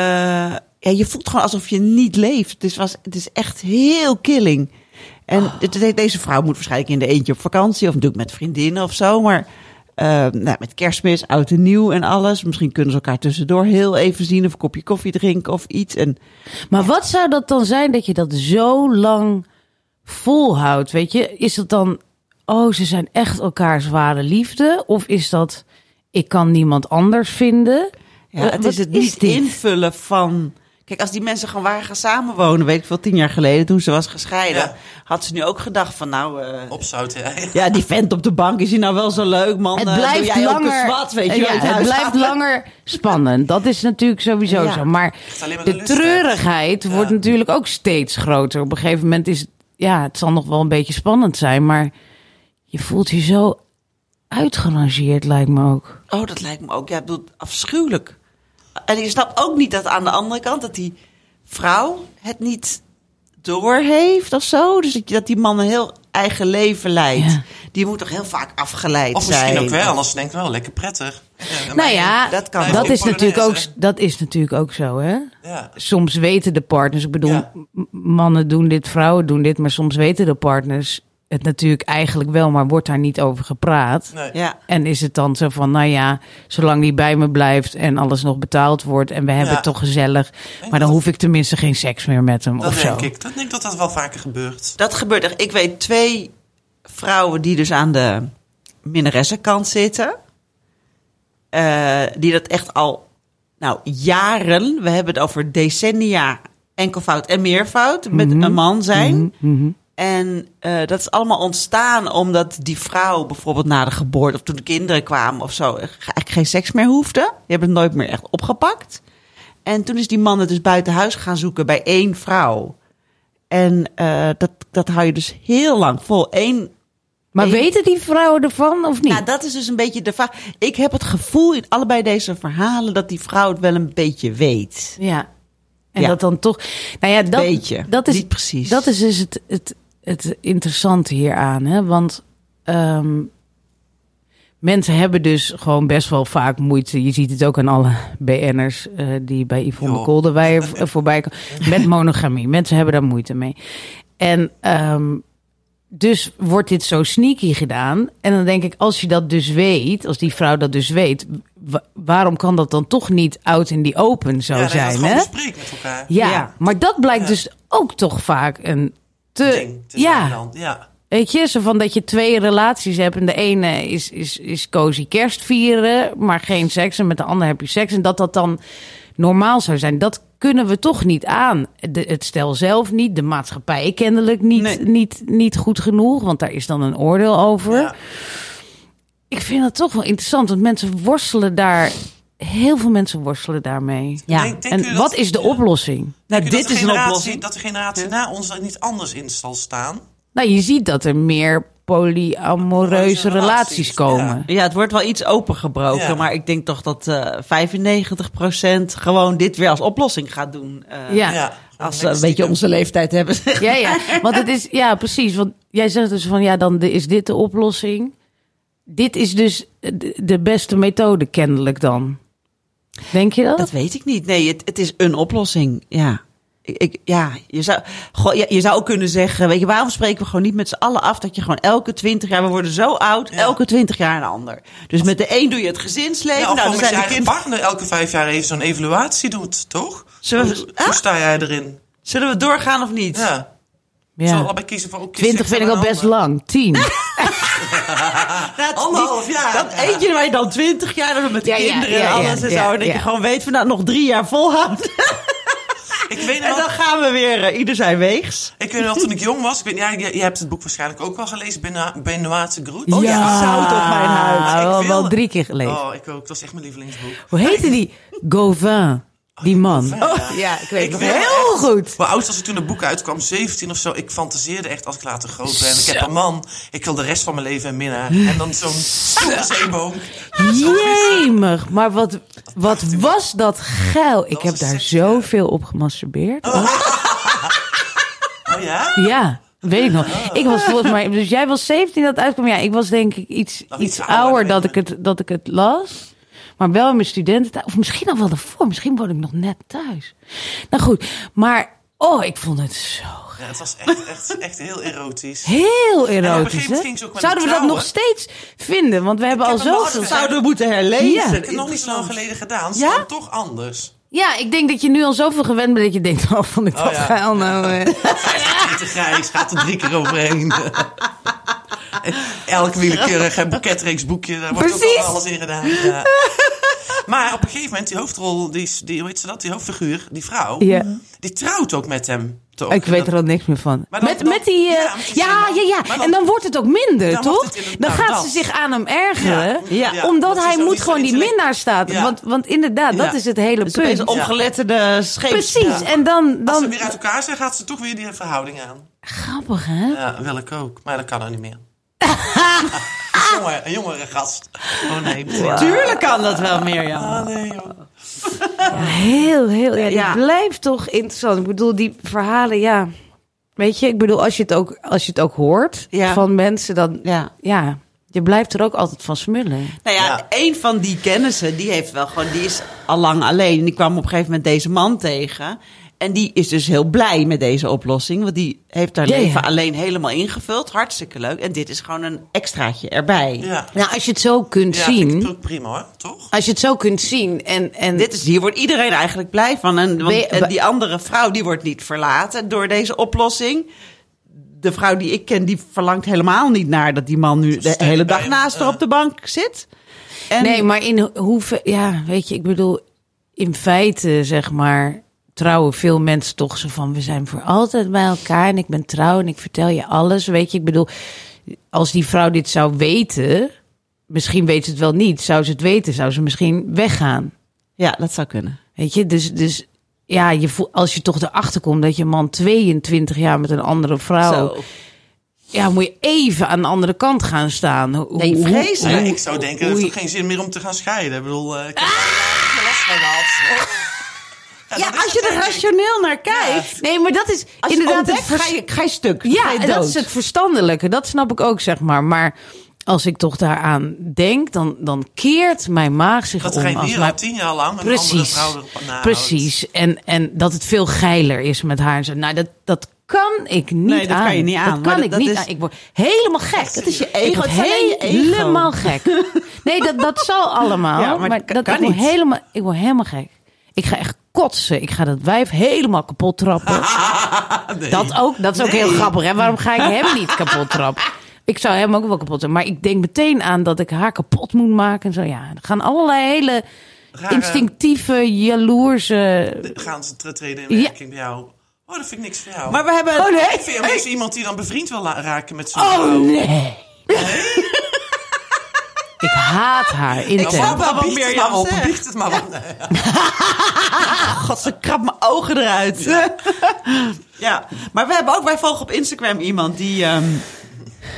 ja, je voelt gewoon alsof je niet leeft. Het is, was, het is echt heel killing. En Ah. deze vrouw moet waarschijnlijk in de eentje op vakantie. Of natuurlijk met vriendinnen of zo. Maar nou, met kerstmis, oud en nieuw en alles. Misschien kunnen ze elkaar tussendoor heel even zien. Of een kopje koffie drinken of iets. En Maar wat zou dat dan zijn dat je dat zo lang volhoudt? Weet je, is het dan, oh, ze zijn echt elkaars ware liefde? Of is dat, ik kan niemand anders vinden? ja, Wat- het is het is niet dit? invullen van... Kijk, als die mensen gewoon waren gaan samenwonen, weet ik veel, tien jaar geleden, toen ze was gescheiden, Ja. had ze nu ook gedacht van, nou, eh, Opzouten, ja. Ja, die vent op de bank is hij nou wel zo leuk, man. Het Eh, blijft langer, zwart, weet je, het huis blijft langer spannend. Dat is natuurlijk sowieso Ja. zo. Maar de de lust, hè? treurigheid Ja. wordt natuurlijk ook steeds groter. Op een gegeven moment is het, ja, het zal nog wel een beetje spannend zijn, maar je voelt je zo uitgerangeerd, lijkt me ook. Oh, dat lijkt me ook. Ja, ik bedoel, afschuwelijk. En je snapt ook niet dat aan de andere kant dat die vrouw het niet doorheeft of zo. Dus dat, die man een heel eigen leven leidt. Ja. Die moet toch heel vaak afgeleid Of zijn. misschien ook wel, anders denkt wel lekker prettig. Ja, Nou maar- ja, dat kan dat is, natuurlijk ook, dat is natuurlijk ook zo, hè? Ja. Soms weten de partners, ik bedoel, mannen doen dit, vrouwen doen dit, maar soms weten de partners het natuurlijk eigenlijk wel, maar wordt daar niet over gepraat. Nee. Ja. En is het dan zo van, nou ja, zolang die bij me blijft en alles nog betaald wordt en we hebben Ja. het toch gezellig, maar dan hoef ik tenminste geen seks meer met hem Dat of zo. denk ik. Dat denk ik dat dat wel vaker gebeurt. Dat gebeurt echt. Ik weet twee vrouwen die dus aan de minnaressenkant zitten. Eh, die dat echt al, nou, jaren, we hebben het over decennia, enkelvoud en meervoud, met Mhm. een man zijn. Mhm, mhm. En eh, dat is allemaal ontstaan omdat die vrouw bijvoorbeeld na de geboorte of toen de kinderen kwamen of zo, eigenlijk geen seks meer hoefde. Die hebben het nooit meer echt opgepakt. En toen is die man het dus buiten huis gaan zoeken bij één vrouw. En eh, dat, dat hou je dus heel lang vol. Eén, Maar weten die vrouwen ervan of niet? nou, dat is dus een beetje de vraag. Ik heb het gevoel in allebei deze verhalen dat die vrouw het wel een beetje weet. Ja. En Ja. dat dan toch. Nou ja, dat, Beetje. dat is Niet precies. Dat is dus het, het, het interessante hieraan. Hè? Want ehm, mensen hebben dus gewoon best wel vaak moeite. Je ziet het ook aan alle BN'ers eh, die bij Yvonne. Kolderweijer v- voorbij komen. Met monogamie. Mensen hebben daar moeite mee. En ehm, dus wordt dit zo sneaky gedaan. En dan denk ik, als je dat dus weet, als die vrouw dat dus weet, wa- waarom kan dat dan toch niet out in die open zo ja, zijn? gewoon Hè? bespreekt met elkaar. Ja, Ja. maar dat blijkt Ja. dus ook toch vaak een te. Ding te zijn ja. Ja. weet je, zo van dat je twee relaties hebt en de ene is, is, is cozy kerst vieren, maar geen seks en met de ander heb je seks en dat dat dan normaal zou zijn. Dat kunnen we toch niet aan. De, het stel zelf niet, de maatschappij kennelijk niet, Nee. niet, niet goed genoeg, want daar is dan een oordeel over. Ja. Ik vind dat toch wel interessant, want mensen worstelen daar, heel veel mensen worstelen daarmee. Ja. Denk- denken En wat dat- is de oplossing? Nou, dit dat de is een generatie- oplossing. Dat de generatie na ons er niet anders in zal staan. Nou, je ziet dat er meer polyamoreuze relaties komen. Ja, het wordt wel iets opengebroken, Ja. maar ik denk toch dat eh 95% gewoon dit weer als oplossing gaat doen. eh, Ja. Ja. Als ze een beetje onze leeftijd hebben. Ja, ja, want het is, ja, precies. Want jij zegt dus van, ja, dan is dit de oplossing. Dit is dus de beste methode, kennelijk dan. Denk je dat? Dat weet ik niet. Nee, het, het is een oplossing. Ja. Ik, ik- ja, je zou, goh, ja, je zou ook kunnen zeggen, weet je, waarom spreken we gewoon niet met z'n allen af dat je gewoon elke twintig jaar, we worden zo oud, Ja. elke twintig jaar een ander. Dus met de een doe je het gezinsleven, Ja, of nou, gewoon dan met je zijn de eigen kinderen. partner elke vijf jaar even zo'n evaluatie doet, toch? Zullen we- hoe, Ah? hoe sta jij erin? Zullen we doorgaan of niet? Ja. Ja. allebei kiezen voor... ook 20 vind ik al best lang. 10. Nou, het- Anderhalf jaar. Dat eentje waar je dan twintig jaar dan met de Ja, kinderen ja, alles en zo. En dat je gewoon weet van nou nog drie jaar volhouden. Ik weet En dan gaan we weer eh, ieder zijn weegs. ik weet nog toen ik jong was. Ik weet, ja, je, je hebt het boek waarschijnlijk ook wel gelezen. Beno- Benoîtse Groet. Oh ja, zout op mijn huid. Ik wel, wil- wel drie keer gelezen. Oh, ik ook. Het was echt mijn lievelingsboek. Hoe heette die? Gauvin. Die man. Gauvin, ja, ik weet Ik het heel echt- goed. Hoe oud was ik toen het boek uitkwam? 17 of zo. Ik fantaseerde echt als ik later groot ben. Ik heb een man. Ik wil de rest van mijn leven een minnaar. En dan zo'n stoere zeeboom. Jemig, maar wat, wat was dat geil. Ik heb een daar zoveel op gemasturbeerd. Oh ja? Ja, weet ik nog. Ik was volgens mij, dus jij was 17 dat het uitkwam. Ja, ik was denk ik iets, iets ouder, ouder dat ik, het, dat ik het las. Maar wel in mijn studententijd. Of misschien al wel daarvoor. Misschien woonde ik nog net thuis. Nou goed, maar oh, ik vond het zo Ja, het was echt, echt, echt heel erotisch. heel erotisch. hè? Zouden we dat nog steeds vinden? Want we hebben al heb zoveel... Zouden we moeten herlezen. Ja. Ik heb het nog niet zo lang geleden gedaan. Ze Ja? ja? toch anders. Ja, ik denk dat je nu al zoveel gewend bent dat je denkt, oh, vond ik Oh, dat ja. geil nou. eh. Grijs, gaat er drie keer overheen. Elk boeketreeks boekje, daar wordt ook Precies. al alles in gedaan. Ja. Maar op een gegeven moment, die hoofdrol, die, is- die, hoe heet ze dat, die hoofdfiguur, die vrouw, Ja. die trouwt ook met hem. Toch? Ik weet er al niks meer van. Dan- met, dan- met die. eh, ja, met die ja, ja, dan- en dan wordt het ook minder, Dan toch? in dan nou, gaat dat. ze zich aan hem ergeren. Ja. Ja, omdat dat hij ook moet gewoon die minnaar staat. Ja. Want, want inderdaad, dat is het hele Dus punt. een ongeletterde scheep. Precies. En dan. Als dan ze weer uit elkaar zijn, gaat ze toch weer die verhouding aan. Grappig, hè? Ja, wil ik ook. Maar dat kan nou niet meer. Een, jonge, een jongere gast. Oh nee. Tuurlijk kan dat wel, Mirjam. Ah nee joh. Ja, heel, heel. Ja, die Ja. blijft toch interessant. Ik bedoel, die verhalen, ja. Weet je, ik bedoel, als je het ook, als je het ook hoort Ja. van mensen, dan. Ja. Ja, je blijft er ook altijd van smullen. Nou ja, Ja. een van die kennissen, die heeft wel gewoon, die is al lang alleen. Die kwam op een gegeven moment deze man tegen. En die is dus heel blij met deze oplossing. Want die heeft haar leven alleen helemaal ingevuld. Hartstikke leuk. En dit is gewoon een extraatje erbij. Ja. Nou, als je het zo kunt Ja, vind ik zien. het ook prima hoor, toch? Als je het zo kunt zien en, en Dit is, hier wordt iedereen eigenlijk blij van. En, want, je- en die andere vrouw, die wordt niet verlaten door deze oplossing. De vrouw die ik ken, die verlangt helemaal niet naar dat die man nu de hele dag naast haar op de bank zit. En, Nee, maar in hoeveel... Ja, weet je, ik bedoel... In feite, zeg maar... Trouwen veel mensen toch zo van... We zijn voor altijd bij elkaar en ik ben trouw en ik vertel je alles. Weet je, ik bedoel... Als die vrouw dit zou weten... Misschien weet ze het wel niet. Zou ze het weten, zou ze misschien weggaan. Ja, dat zou kunnen. Weet je, dus... dus ja, je voelt, als je toch erachter komt dat je man 22 jaar met een andere vrouw... Zo. Ja, moet je even aan de andere kant gaan staan. Hoe- Nee, hoe- vreselijk. Ja, hoe- ik zou denken, het heeft geen zin meer om te gaan scheiden. Ik bedoel, eh, ik heb heel last van gehad. Ja, dat als je het, er ik. rationeel naar kijkt. Nee, maar dat is Als je inderdaad het ga je, ga je stuk. Ja, ga je en dat is het verstandelijke. Dat snap ik ook, zeg maar. Maar als ik toch daaraan denk, dan, dan keert mijn maag zich Dat om. geen als hier mijn- al tien jaar lang een andere Precies, vrouw precies. En, en dat het veel geiler is met haar. en Zo. Nou, dat, dat kan ik niet Nee, dat aan. kan je niet aan, Dat maar kan dat- ik dat niet is- aan. Ik word helemaal gek. Dat is je Ik ego. word je ego. helemaal gek. Nee, dat, dat zal allemaal. Ja, maar maar dat kan- dat, kan ik, word niet. helemaal, ik word helemaal gek. Ik ga echt kotsen. Ik ga dat wijf helemaal kapot trappen. Nee. Dat ook, dat is ook Nee. heel grappig. Hè? Waarom ga ik hem niet kapot trappen? Ik zou hem ook wel kapot trappen. Maar ik denk meteen aan dat ik haar kapot moet maken. En zo, ja, er gaan allerlei hele Rare- instinctieve, jaloerse... Gaan ze tre- treden in Ja. werking bij jou? Oh, dat vind ik niks voor jou. Maar we hebben... Oh nee! ik vind hem eens iemand die dan bevriend wil raken met zo'n Oh vrouw. nee! Ik haat haar Nou, intens. snap wel wat maar op, biecht het maar op. God, ze krabt mijn ogen eruit. Ja. maar we hebben ook, wij volgen op Instagram iemand die ehm,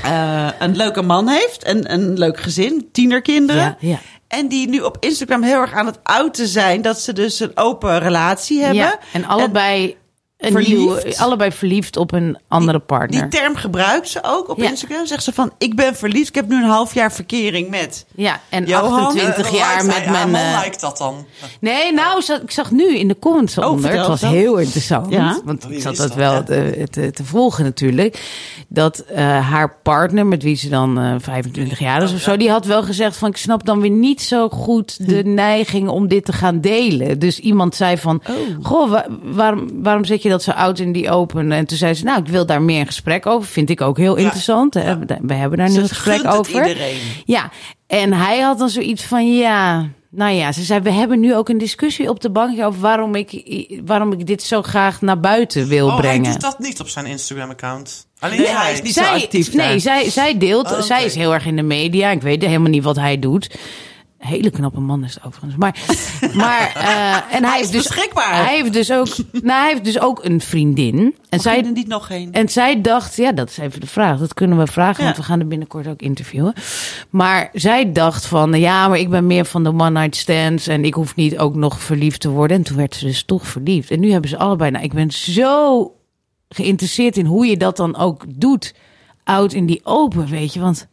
eh, een leuke man heeft. En een leuk gezin, tienerkinderen. Ja, ja. En die nu op Instagram heel erg aan het outen zijn dat ze dus een open relatie hebben. Ja, en allebei, een verliefd. nieuwe, allebei verliefd op een andere partner. Die term gebruikt ze ook op Ja. Instagram. Zegt ze van, ik ben verliefd. Ik heb nu een half jaar verkering met... ja, en Johan, 28 Eh, jaar met hij- mijn... man eh, lijkt dat dan. Nee, nou, zat- ik zag nu in de comments Oh, onder. het was heel interessant. Ja? Want Wie ik zat dat wel ja? te, te, te volgen natuurlijk. Dat eh, haar partner, met wie ze dan eh 25 jaar is of zo... die had wel gezegd van... ik snap dan weer niet zo goed de neiging om dit te gaan delen. Dus iemand zei van... Oh. Goh, wa- waarom, waarom zet je dat ze oud in die open. En toen zei ze, nou, ik wil daar meer een gesprek over. Vind ik ook heel interessant. hè. We hebben daar nu een gesprek het over. iedereen. Ja, en hij had dan zoiets van, ja... Nou ja, ze zei, we hebben nu ook een discussie op de bank over waarom ik, waarom ik dit zo graag naar buiten wil Oh, hij brengen. doet dat niet op zijn Instagram-account. Alleen Nee, hij is niet zo actief Nee, daar. zij, zij deelt. Oh. Zij is heel erg in de media. Ik weet helemaal niet wat hij doet. Hele knappe man is het overigens. Maar, maar eh, en hij, heeft dus beschikbaar. Hij heeft dus ook, nou, hij heeft dus ook een vriendin. En Zij zij, er niet nog geen. en zij dacht, ja, dat is even de vraag. Dat kunnen we vragen, Ja. want we gaan er binnenkort ook interviewen. Maar zij dacht van, ja, maar ik ben meer van de one night stands en ik hoef niet ook nog verliefd te worden. En toen werd ze dus toch verliefd. En nu hebben ze allebei, nou, ik ben zo geïnteresseerd in hoe je dat dan ook doet. Oud in die open, weet je, want...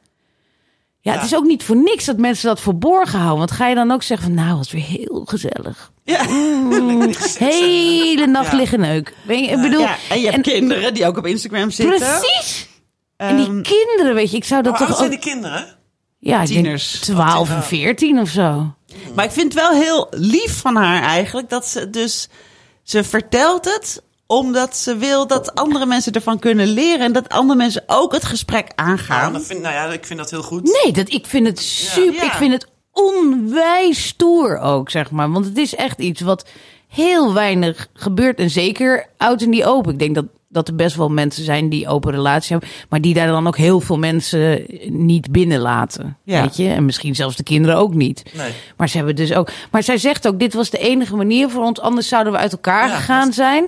Ja, het Ja. is ook niet voor niks dat mensen dat verborgen houden. Want ga je dan ook zeggen van, nou, wat weer heel gezellig. Ja. Mm, hele nacht Ja. liggen neuk. Weet je, ik bedoel, ja, en je hebt kinderen die ook op Instagram zitten. Precies. En die Ehm, kinderen, weet je, ik zou dat Hoe oud toch zijn ook... die kinderen? Ja, Tieners. 12 en 14 of zo. Maar ik vind het wel heel lief van haar eigenlijk dat ze dus ze vertelt het omdat ze wil dat andere mensen ervan kunnen leren en dat andere mensen ook het gesprek Ja, aangaan. dat vind, nou ja, ik vind dat heel goed. Nee, dat, ik vind het super. Ja. Ik vind het onwijs stoer ook, zeg maar. Want het is echt iets wat heel weinig gebeurt. En zeker oud in die open. Ik denk dat, dat er best wel mensen zijn die open relatie hebben. Maar die daar dan ook heel veel mensen niet binnenlaten. Ja. Weet je? En misschien zelfs de kinderen ook niet. Nee. Maar ze hebben dus ook. Maar zij zegt ook: dit was de enige manier voor ons. Anders zouden we uit elkaar Ja, gegaan dat- zijn.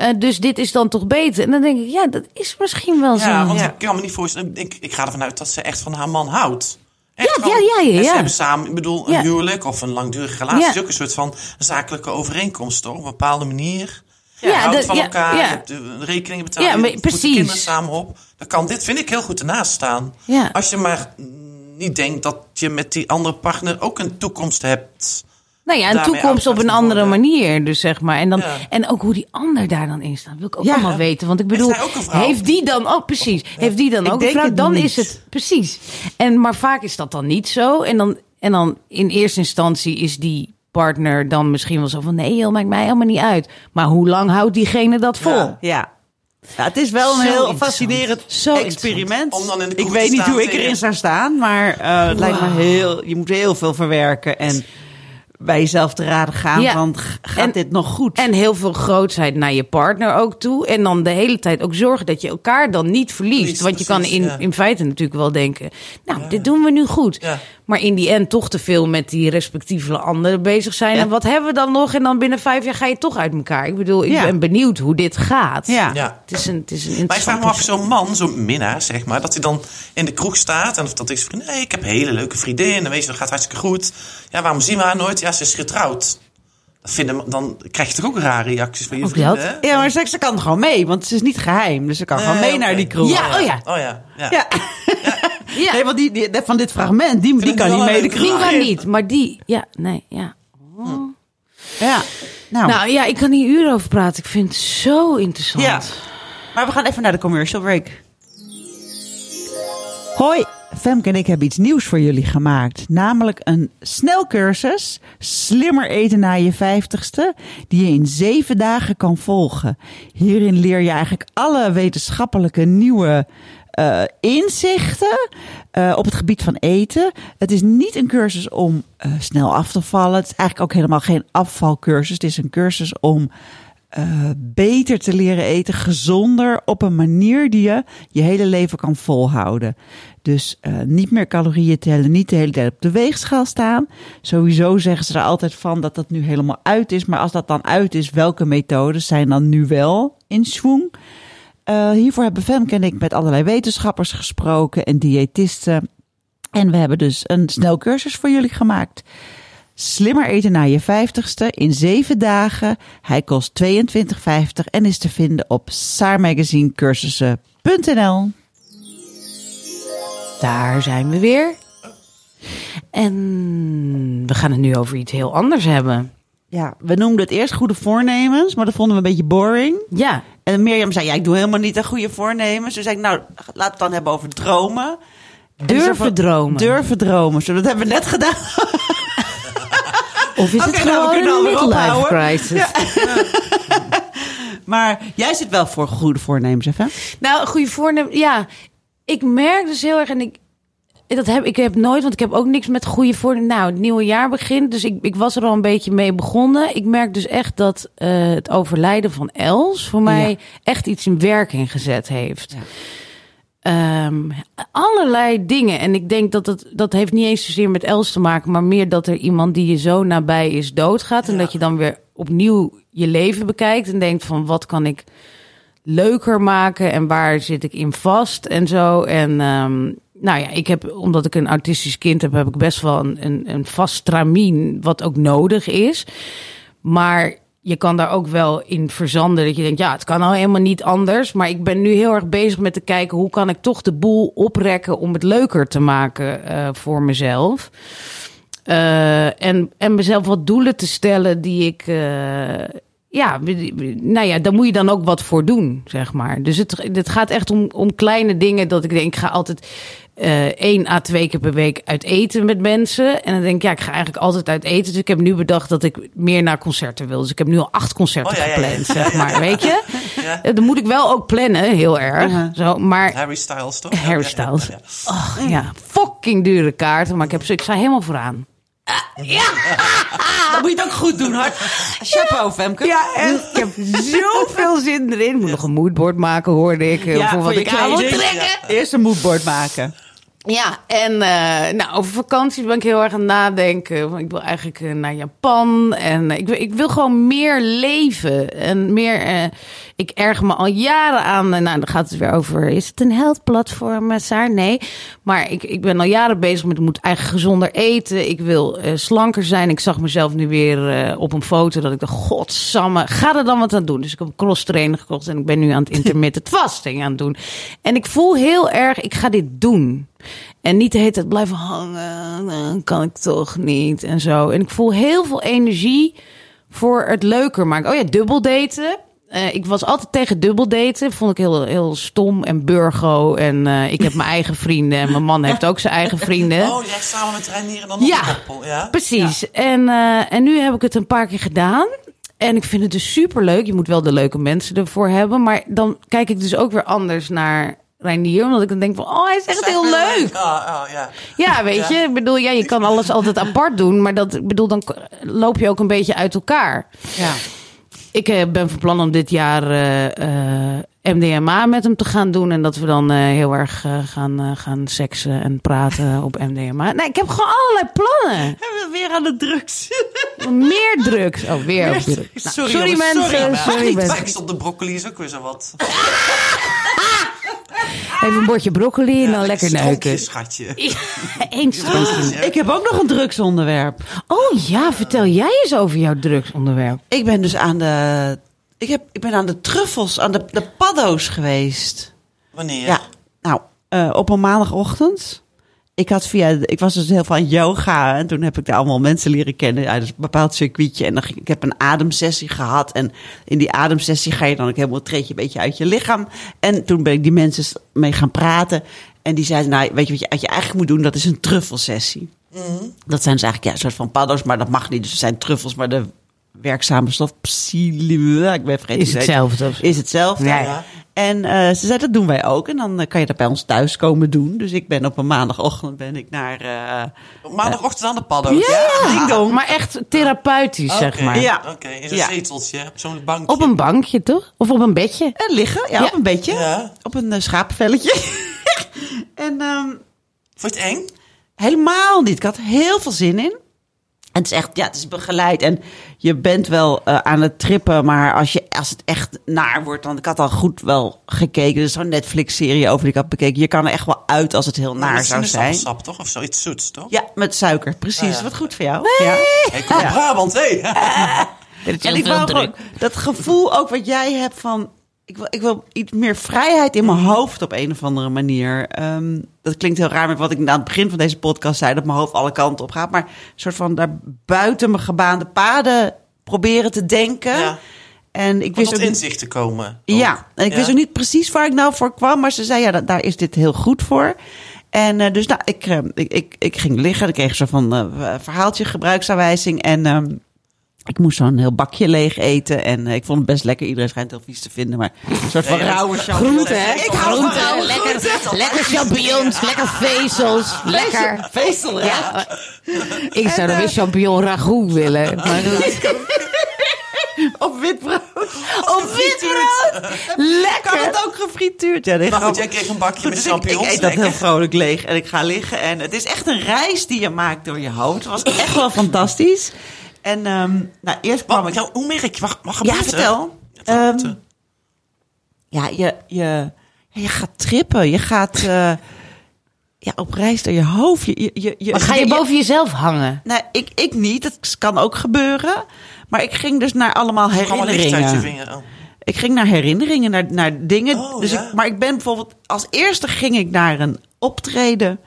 Eh, dus dit is dan toch beter. En dan denk ik, ja, dat is misschien wel zo. Ja, want ik kan me niet voorstellen. Ik, ik ga ervan uit dat ze echt van haar man houdt. Echt Ja, gewoon- ja, ja, ja, En ze ja. hebben samen, ik bedoel, een Ja. huwelijk of een langdurige relatie. Ja. is ook een soort van zakelijke overeenkomst, toch? Op een bepaalde manier. Ja, je houdt van ja, elkaar, ja. je hebt de rekeningen betalen, Ja, je maar de precies. kinderen samen op. Dan kan dit, vind ik, heel goed ernaast staan. Ja. Als je maar niet denkt dat je met die andere partner ook een toekomst hebt. Nou ja, een toekomst op een andere worden. manier, dus zeg maar. En, dan, Ja. en ook hoe die ander daar dan in staat, wil ik ook Ja. allemaal weten. Want ik bedoel, heeft die dan ook, precies, heeft die dan Ik ook een vrouw? Dan niet. is het, precies. En, maar vaak is dat dan niet zo. En dan, en dan in eerste instantie is die partner dan misschien wel zo van, nee joh, maakt mij helemaal niet uit. Maar hoe lang houdt diegene dat vol? Ja. Ja. Ja, het is wel een Zo heel fascinerend Zo experiment. Om dan in de ik weet niet hoe ik erin zou staan, maar eh, het lijkt me heel. Je moet heel veel verwerken en bij jezelf te raden gaan Ja. van gaat En- dit nog goed? En heel veel grootheid naar je partner ook toe. En dan de hele tijd ook zorgen dat je elkaar dan niet verliest. Want je kan in, ja. in feite natuurlijk wel denken... nou, dit doen we nu goed. Maar in die end toch te veel met die respectieve anderen bezig zijn. Ja. En wat hebben we dan nog? En dan binnen vijf jaar ga je toch uit elkaar. Ik bedoel, ik Ja. ben benieuwd hoe dit gaat. ja. Ja. Het is een, het is een Maar ik vraag me af, zo'n man, zo'n minnaar, zeg maar, dat hij dan in de kroeg staat en of dat is vriend, nee, ik heb een hele leuke vriendin en weet je, dat gaat hartstikke goed. Ja, waarom zien we haar nooit? Ja, ze is getrouwd. Vinden, dan krijg je toch ook rare reacties van je Ook vrienden, hè? Ja, maar ze kan gewoon mee, want het is niet geheim. Dus ze kan gewoon mee naar die kroeg. Ja, oh ja. Oh ja, ja. Ja. Ja, Nee, want die, die, van dit fragment, die, die kan niet mee de kroeg die kan niet. Maar die, ja, nee, ja. Ja. Nou, Nou ja, ik kan hier uren over praten. Ik vind het zo interessant. Ja. maar we gaan even naar de commercial break. Hoi, Femke en ik hebben iets nieuws voor jullie gemaakt. Namelijk een snelcursus Slimmer eten na je vijftigste. Die je in zeven dagen kan volgen. Hierin leer je eigenlijk alle wetenschappelijke nieuwe eh, inzichten eh, op het gebied van eten. Het is niet een cursus om eh, snel af te vallen. Het is eigenlijk ook helemaal geen afvalcursus. Het is een cursus om beter te leren eten, gezonder, op een manier die je je hele leven kan volhouden. Dus eh, niet meer calorieën tellen, niet de hele tijd op de weegschaal staan. Sowieso zeggen ze er altijd van dat dat nu helemaal uit is. Maar als dat dan uit is, welke methodes zijn dan nu wel in swing? Eh, hiervoor hebben Femke en ik met allerlei wetenschappers gesproken en diëtisten. En we hebben dus een snelcursus voor jullie gemaakt. Slimmer eten na je vijftigste in zeven dagen. Hij kost 22,50 en is te vinden op saarmagazinecursussen.nl. Daar zijn we weer. En we gaan het nu over iets heel anders hebben. Ja, we noemden het eerst goede voornemens, maar dat vonden we een beetje boring. Ja, En Mirjam zei, ja, ik doe helemaal niet aan goede voornemens. Dus zei ik, nou, laten we het dan hebben over dromen. En durven over- dromen. Durven dromen. Zo, dat hebben we net gedaan. Of is het nou, we gewoon kunnen een midlife crisis? Maar jij zit wel voor goede voornemens, hè? Nou, goede voornemen. Ja, ik merk dus heel erg en ik. Dat heb, ik heb nooit, want ik heb ook niks met goede voornemen. Nou, het nieuwe jaar begint, dus ik, ik was er al een beetje mee begonnen. Ik merk dus echt dat eh, het overlijden van Els voor mij echt iets in werking gezet heeft. Ehm, allerlei dingen. En ik denk dat het, dat heeft niet eens zozeer met Els te maken, maar meer dat er iemand die je zo nabij is doodgaat. En dat je dan weer opnieuw je leven bekijkt en denkt van wat kan ik leuker maken en waar zit ik in vast en zo. En ehm, nou ja, ik heb, omdat ik een autistisch kind heb, heb ik best wel een, een, een vast stramien wat ook nodig is. Maar je kan daar ook wel in verzanden. Dat je denkt, ja, het kan nou helemaal niet anders. Maar ik ben nu heel erg bezig met te kijken... hoe kan ik toch de boel oprekken om het leuker te maken eh, voor mezelf. Eh, en, en mezelf wat doelen te stellen die ik... eh, ja, nou ja, daar moet je dan ook wat voor doen, zeg maar. Dus het, het gaat echt om, om kleine dingen dat ik denk, ik ga altijd eh één à twee keer per week uit eten met mensen. En dan denk ik, ja, ik ga eigenlijk altijd uit eten. Dus ik heb nu bedacht dat ik meer naar concerten wil. Dus ik heb nu al acht concerten Oh, ja, ja, ja. gepland, zeg maar, weet je. Eh, Dan moet ik wel ook plannen, heel erg. Zo, maar Harry Styles, toch? Harry Styles. ja. Oh, fucking dure kaarten. Maar ik, heb, ik sta helemaal vooraan. Dat moet je het ook goed doen, hard. Chapeau, Femke. Ja, en ik heb zoveel zin erin. Ik moet nog een moodboard maken, hoorde ik. eh, Ja, voor wat ik aan wil trekken. Eerst een moodboard maken. Ja, en eh, nou, over vakanties ben ik heel erg aan het nadenken. Want Ik wil eigenlijk eh, naar Japan. En eh, ik, wil, ik wil gewoon meer leven. En meer. ik erg me al jaren aan. nou, dan gaat het weer over. Is het een health platform, Saar? Nee. Maar ik, ik ben al jaren bezig met. Ik moet eigenlijk gezonder eten. Ik wil slanker zijn. Ik zag mezelf nu weer op een foto. Dat ik dacht, godsamme, ga er dan wat aan doen. Dus ik heb een cross trainer gekocht. En ik ben nu aan het intermittent fasting aan het doen. En ik voel heel erg, ik ga dit doen. En niet de hele tijd blijven hangen. Nou, kan ik toch niet. En zo. En ik voel heel veel energie voor het leuker maken. Oh ja, dubbeldaten. Eh ik was altijd tegen dubbeldaten. Vond ik heel, heel stom en burgo. En eh, ik heb mijn eigen vrienden. En mijn man heeft ook zijn eigen vrienden. Oh, jij samen met Reinier en dan nog Ja, een koppel, ja? Precies. En, eh, en nu heb ik het een paar keer gedaan. En ik vind het dus super leuk. Je moet wel de leuke mensen ervoor hebben. Maar dan kijk ik dus ook weer anders naar Reinier. Omdat ik dan denk van, oh, hij is echt heel leuk. Ja, ja, ja. Ja, weet je. Ik bedoel, ja, je kan alles altijd apart doen. Maar dat, ik bedoel, dan loop je ook een beetje uit elkaar. Ja. Ik eh, ben van plan om dit jaar eh, eh, MDMA met hem te gaan doen. En dat we dan heel erg gaan, gaan seksen en praten op MDMA. Nee, ik heb gewoon allerlei plannen. Hebben we weer aan de drugs. Meer drugs. Oh, weer op drugs. Nou, Sorry, sorry, jongens, mensen. sorry, Sorry, mensen. tekst op de broccoli is ook weer zo wat. Even een bordje broccoli en dan lekker neuken. schatje. Eén. Ik heb ook nog een drugsonderwerp. Oh ja, vertel jij eens over jouw drugsonderwerp. Ik ben dus aan de... Ik, heb, ik ben aan de truffels, aan de, de paddo's geweest. Wanneer? Ja, nou, eh, op een maandagochtend. Ik had via, ik was dus heel aan yoga en toen heb ik daar allemaal mensen leren kennen uit een bepaald circuitje. En dan ging, ik heb een ademsessie gehad en in die ademsessie ga je dan ook helemaal treed een beetje uit je lichaam. En toen ben ik die mensen mee gaan praten en die zeiden, nou, weet je wat je, wat je eigenlijk moet doen? Dat is een truffelsessie. Dat zijn dus eigenlijk ja, een soort van paddo's, maar dat mag niet. Dus het zijn truffels, maar de werkzame stof psilocybine, ik ben vergeten. Is het hetzelfde. Is hetzelfde. Ja, ja. En eh, ze zei, dat doen wij ook. En dan eh, kan je dat bij ons thuis komen doen. Dus ik ben op een maandagochtend ben ik naar... eh, Op Maandagochtend aan de paddo's. ding dong. Maar echt therapeutisch, zeg maar. Ja. Oké, in een Ja. zeteltje, persoonlijk bankje. Op een bankje, toch? Of op een bedje? en liggen, ja, Ja. op een bedje. Ja. Op een uh, schapenvelletje. en ehm, Vond je het eng? helemaal niet. Ik had heel veel zin in. En het is echt, ja, het is begeleid. En je bent wel eh, aan het trippen, maar als, je, als het echt naar wordt, dan ik had al goed wel gekeken. Dus zo'n Netflix-serie over die ik had bekeken. Je kan er echt wel uit als het heel naar zou zijn. sinaasappelsap, toch? Of zoiets zoets, toch? Ja, met suiker, precies. Ah, ja. Wat goed voor jou. Ja. Hey, kom op Brabant, hé! En ik wou gewoon dat gevoel ook wat jij hebt van... Ik wil, ik wil iets meer vrijheid in mijn hoofd op een of andere manier. Ehm, dat klinkt heel raar met wat ik aan het begin van deze podcast zei... dat mijn hoofd alle kanten op gaat. Maar een soort van daar buiten mijn gebaande paden proberen te denken. Ja. En ik Om wist tot inzicht te komen. ja, en ik Ja. wist ook niet precies waar ik nou voor kwam. Maar ze zei, ja, da- daar is dit heel goed voor. En eh, dus nou, ik, eh, ik, ik, ik ging liggen. Ik kreeg zo van eh verhaaltje, gebruiksaanwijzing. En ehm, ik moest zo'n heel bakje leeg eten. En eh, ik vond het best lekker. Iedereen schijnt het heel vies te vinden. Maar een soort van rauwe champignon. Groente, hè? Ik hou van lekker, groente. lekker champignons, lekker vezels, lekker. Vezel, ja. Ja, ik zou dan weer champignon ragout willen. Maar Op wit brood. op wit brood, Kan lekker. het ook gefrituurd? Ja, nee, Maar goed, jij kreeg een bakje met Dus ik, ik champignons. eet dat heel lekker. vrolijk leeg en ik ga liggen. En het is echt een reis die je maakt door je hoofd. Het was echt wel fantastisch. En ehm, nou, eerst kwam Wat, ik... ja, hoe merk je? Wat, wat Ja, gebeurt er? vertel. Ehm? Ja, je, je, ja, je gaat trippen. Je gaat eh, ja, op reis door je hoofd. Je, je, je, Maar ga je boven jezelf hangen? Nee, ik, ik niet. Dat kan ook gebeuren. Maar ik ging dus naar allemaal Allemaal licht uit je herinneringen. vinger. Oh. Ik ging naar herinneringen, naar, naar dingen. Oh, dus ja. ik, maar ik ben bijvoorbeeld... Als eerste ging ik naar een optreden...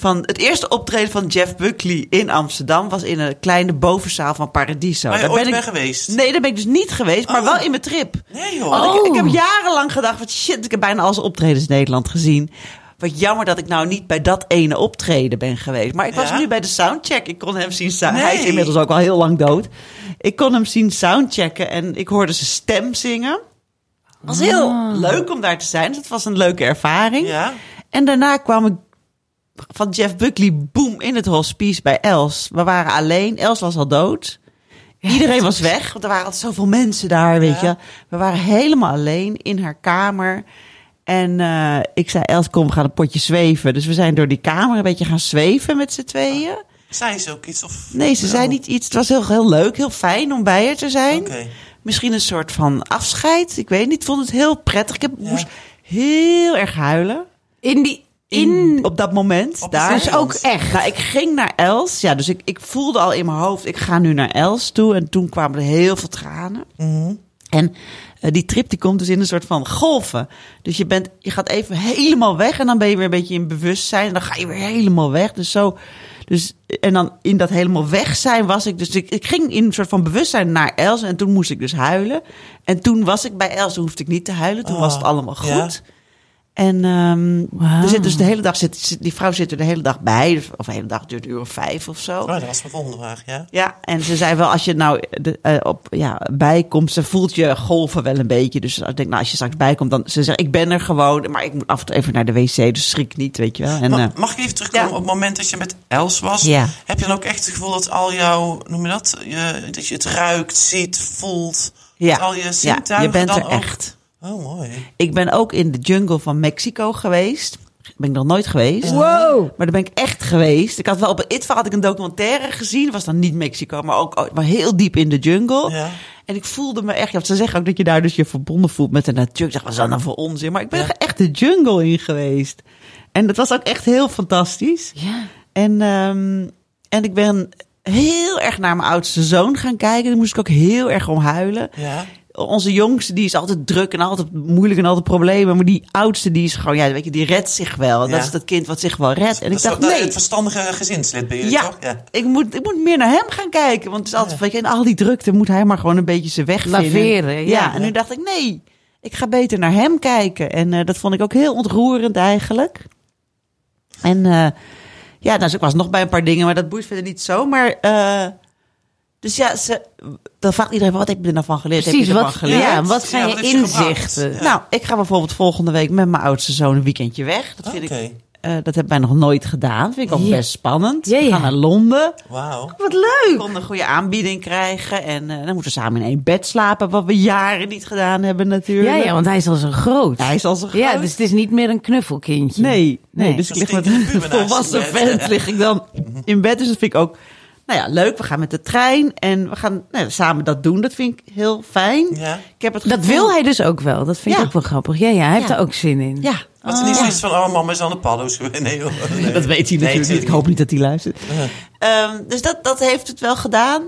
Van, het eerste optreden van Jeff Buckley in Amsterdam... was in een kleine bovenzaal van Paradiso. Waar je Daar ooit ben ik, geweest? Nee, daar ben ik dus niet geweest. Maar Oh. wel in mijn trip. Nee joh. Want ik, Oh. ik heb jarenlang gedacht... Van, shit, ik heb bijna al zijn optredens in Nederland gezien. Wat jammer dat ik nou niet bij dat ene optreden ben geweest. Maar ik was Ja? nu bij de soundcheck. Ik kon hem zien. Nee. Hij is inmiddels ook al heel lang dood. Ik kon hem zien soundchecken en ik hoorde zijn stem zingen. Het was heel leuk om daar te zijn. Dus het was een leuke ervaring. Ja? En daarna kwam ik van Jeff Buckley, boom, in het hospice bij Els. We waren alleen. Els was al dood. Iedereen was weg, want er waren altijd zoveel mensen daar, weet Ja. je. We waren helemaal alleen in haar kamer. En eh, ik zei, Els, kom, we gaan een potje zweven. Dus we zijn door die kamer een beetje gaan zweven met z'n tweeën. Zei ze ook iets? Of... Nee, ze zei niet iets. Het was heel, heel leuk, heel fijn om bij haar te zijn. Oké. Misschien een soort van afscheid. Ik weet niet, ik vond het heel prettig. Ik heb, Ja. moest heel erg huilen. In die... In, op dat moment. Op daar. dus ook echt. Nou, ik ging naar Els. Ja, dus ik, ik voelde al in mijn hoofd, ik ga nu naar Els toe. En toen kwamen er heel veel tranen. Mhm. En eh, die trip die komt dus in een soort van golven. Dus je, bent, je gaat even helemaal weg en dan ben je weer een beetje in bewustzijn. En dan ga je weer helemaal weg. Dus zo. Dus, en dan in dat helemaal weg zijn was ik. Dus ik, ik ging in een soort van bewustzijn naar Els. En toen moest ik dus huilen. En toen was ik bij Els. Toen hoefde ik niet te huilen. Toen Oh, was het allemaal goed. ja. En ehm er zit dus de hele dag, zit, zit- die vrouw zit er de hele dag bij. Of de hele dag duurt een uur of vijf of zo. Oh, dat was mijn volgende vraag, ja. Ja, en ze zei wel, als je nou de, eh, op, ja, bijkomt, ze voelt je golven wel een beetje. Dus ik denk, nou, als je straks bijkomt, dan ze zegt, ik ben er gewoon, maar ik moet af en toe even naar de wc, dus schrik niet, weet je wel. En, Ma- eh, mag ik even terugkomen ja. op het moment dat je met Els was? Ja. Heb je dan ook echt het gevoel dat al jouw, noem je dat? Je, dat je het ruikt, ziet, voelt. ja, al je ja, zintuigen je bent dan ook- echt. Oh, mooi. Ik ben ook in de jungle van Mexico geweest. Ben ik nog nooit geweest. Wow. Maar daar ben ik echt geweest. Ik had wel op ITVA had ik een documentaire gezien. Dat was dan niet Mexico, maar ook ook- maar heel diep in de jungle. Ja. En ik voelde me echt... Ja, ze zeggen ook dat je daar dus je verbonden voelt met de natuur. Ik zeg, wat is dat nou voor onzin? Maar ik ben Ja. echt de jungle in geweest. En dat was ook echt heel fantastisch. Ja. En, ehm, en ik ben heel erg naar mijn oudste zoon gaan kijken. Daar moest ik ook heel erg om huilen. Ja. Onze jongste die is altijd druk en altijd moeilijk en altijd problemen. Maar die oudste die is gewoon, ja, weet je, die redt zich wel. Ja. Dat is dat kind wat zich wel redt. En Dat ik dacht, nee, Het verstandige gezinslid ben je, ja, toch? Ja. Ik, moet, ik moet meer naar hem gaan kijken. Want het is altijd, weet je, in al die drukte moet hij maar gewoon een beetje zijn weg vinden. Laveren, ja. Ja, en nu dacht ik, nee, ik ga beter naar hem kijken. En eh, dat vond ik ook heel ontroerend eigenlijk. En eh, ja, nou, dus ik was nog bij een paar dingen, maar dat boeit verder niet zo. Maar, eh, dus ja, ze, dan vraagt iedereen, wat heb je er nou van geleerd? heb Precies, je ervan wat, geleerd? ja, wat Ja, zijn wat je je inzichten? Ja. Nou, ik ga bijvoorbeeld volgende week met mijn oudste zoon een weekendje weg. Dat vind Oké. ik, eh, dat hebben wij nog nooit gedaan. Vind ik ook Ja. best spannend. Ja, We gaan naar Londen. Wauw. Wat leuk! We konden een goede aanbieding krijgen. En eh, dan moeten we samen in één bed slapen. Wat we jaren niet gedaan hebben natuurlijk. Ja, ja, want hij is al zo groot. Hij is al zo groot. Ja, dus het is niet meer een knuffelkindje. Nee, nee, Nee. dus ik Dat lig met een volwassen je vent lig ik dan in bed. Dus dat vind ik ook, nou ja, leuk. We gaan met de trein en we gaan nou, samen dat doen. Dat vind ik heel fijn. Ja. Ik heb het Dat wil hij dus ook wel. Dat vind ik ook wel grappig. Ja, ja, hij heeft er ook zin in. Ja. Had er niet zoiets van, oh mama is aan de paddo's? Nee, joh. Nee. Dat weet hij Nee, natuurlijk niet. Ik hoop niet dat hij luistert. Ehm, dus dat, dat heeft het wel gedaan.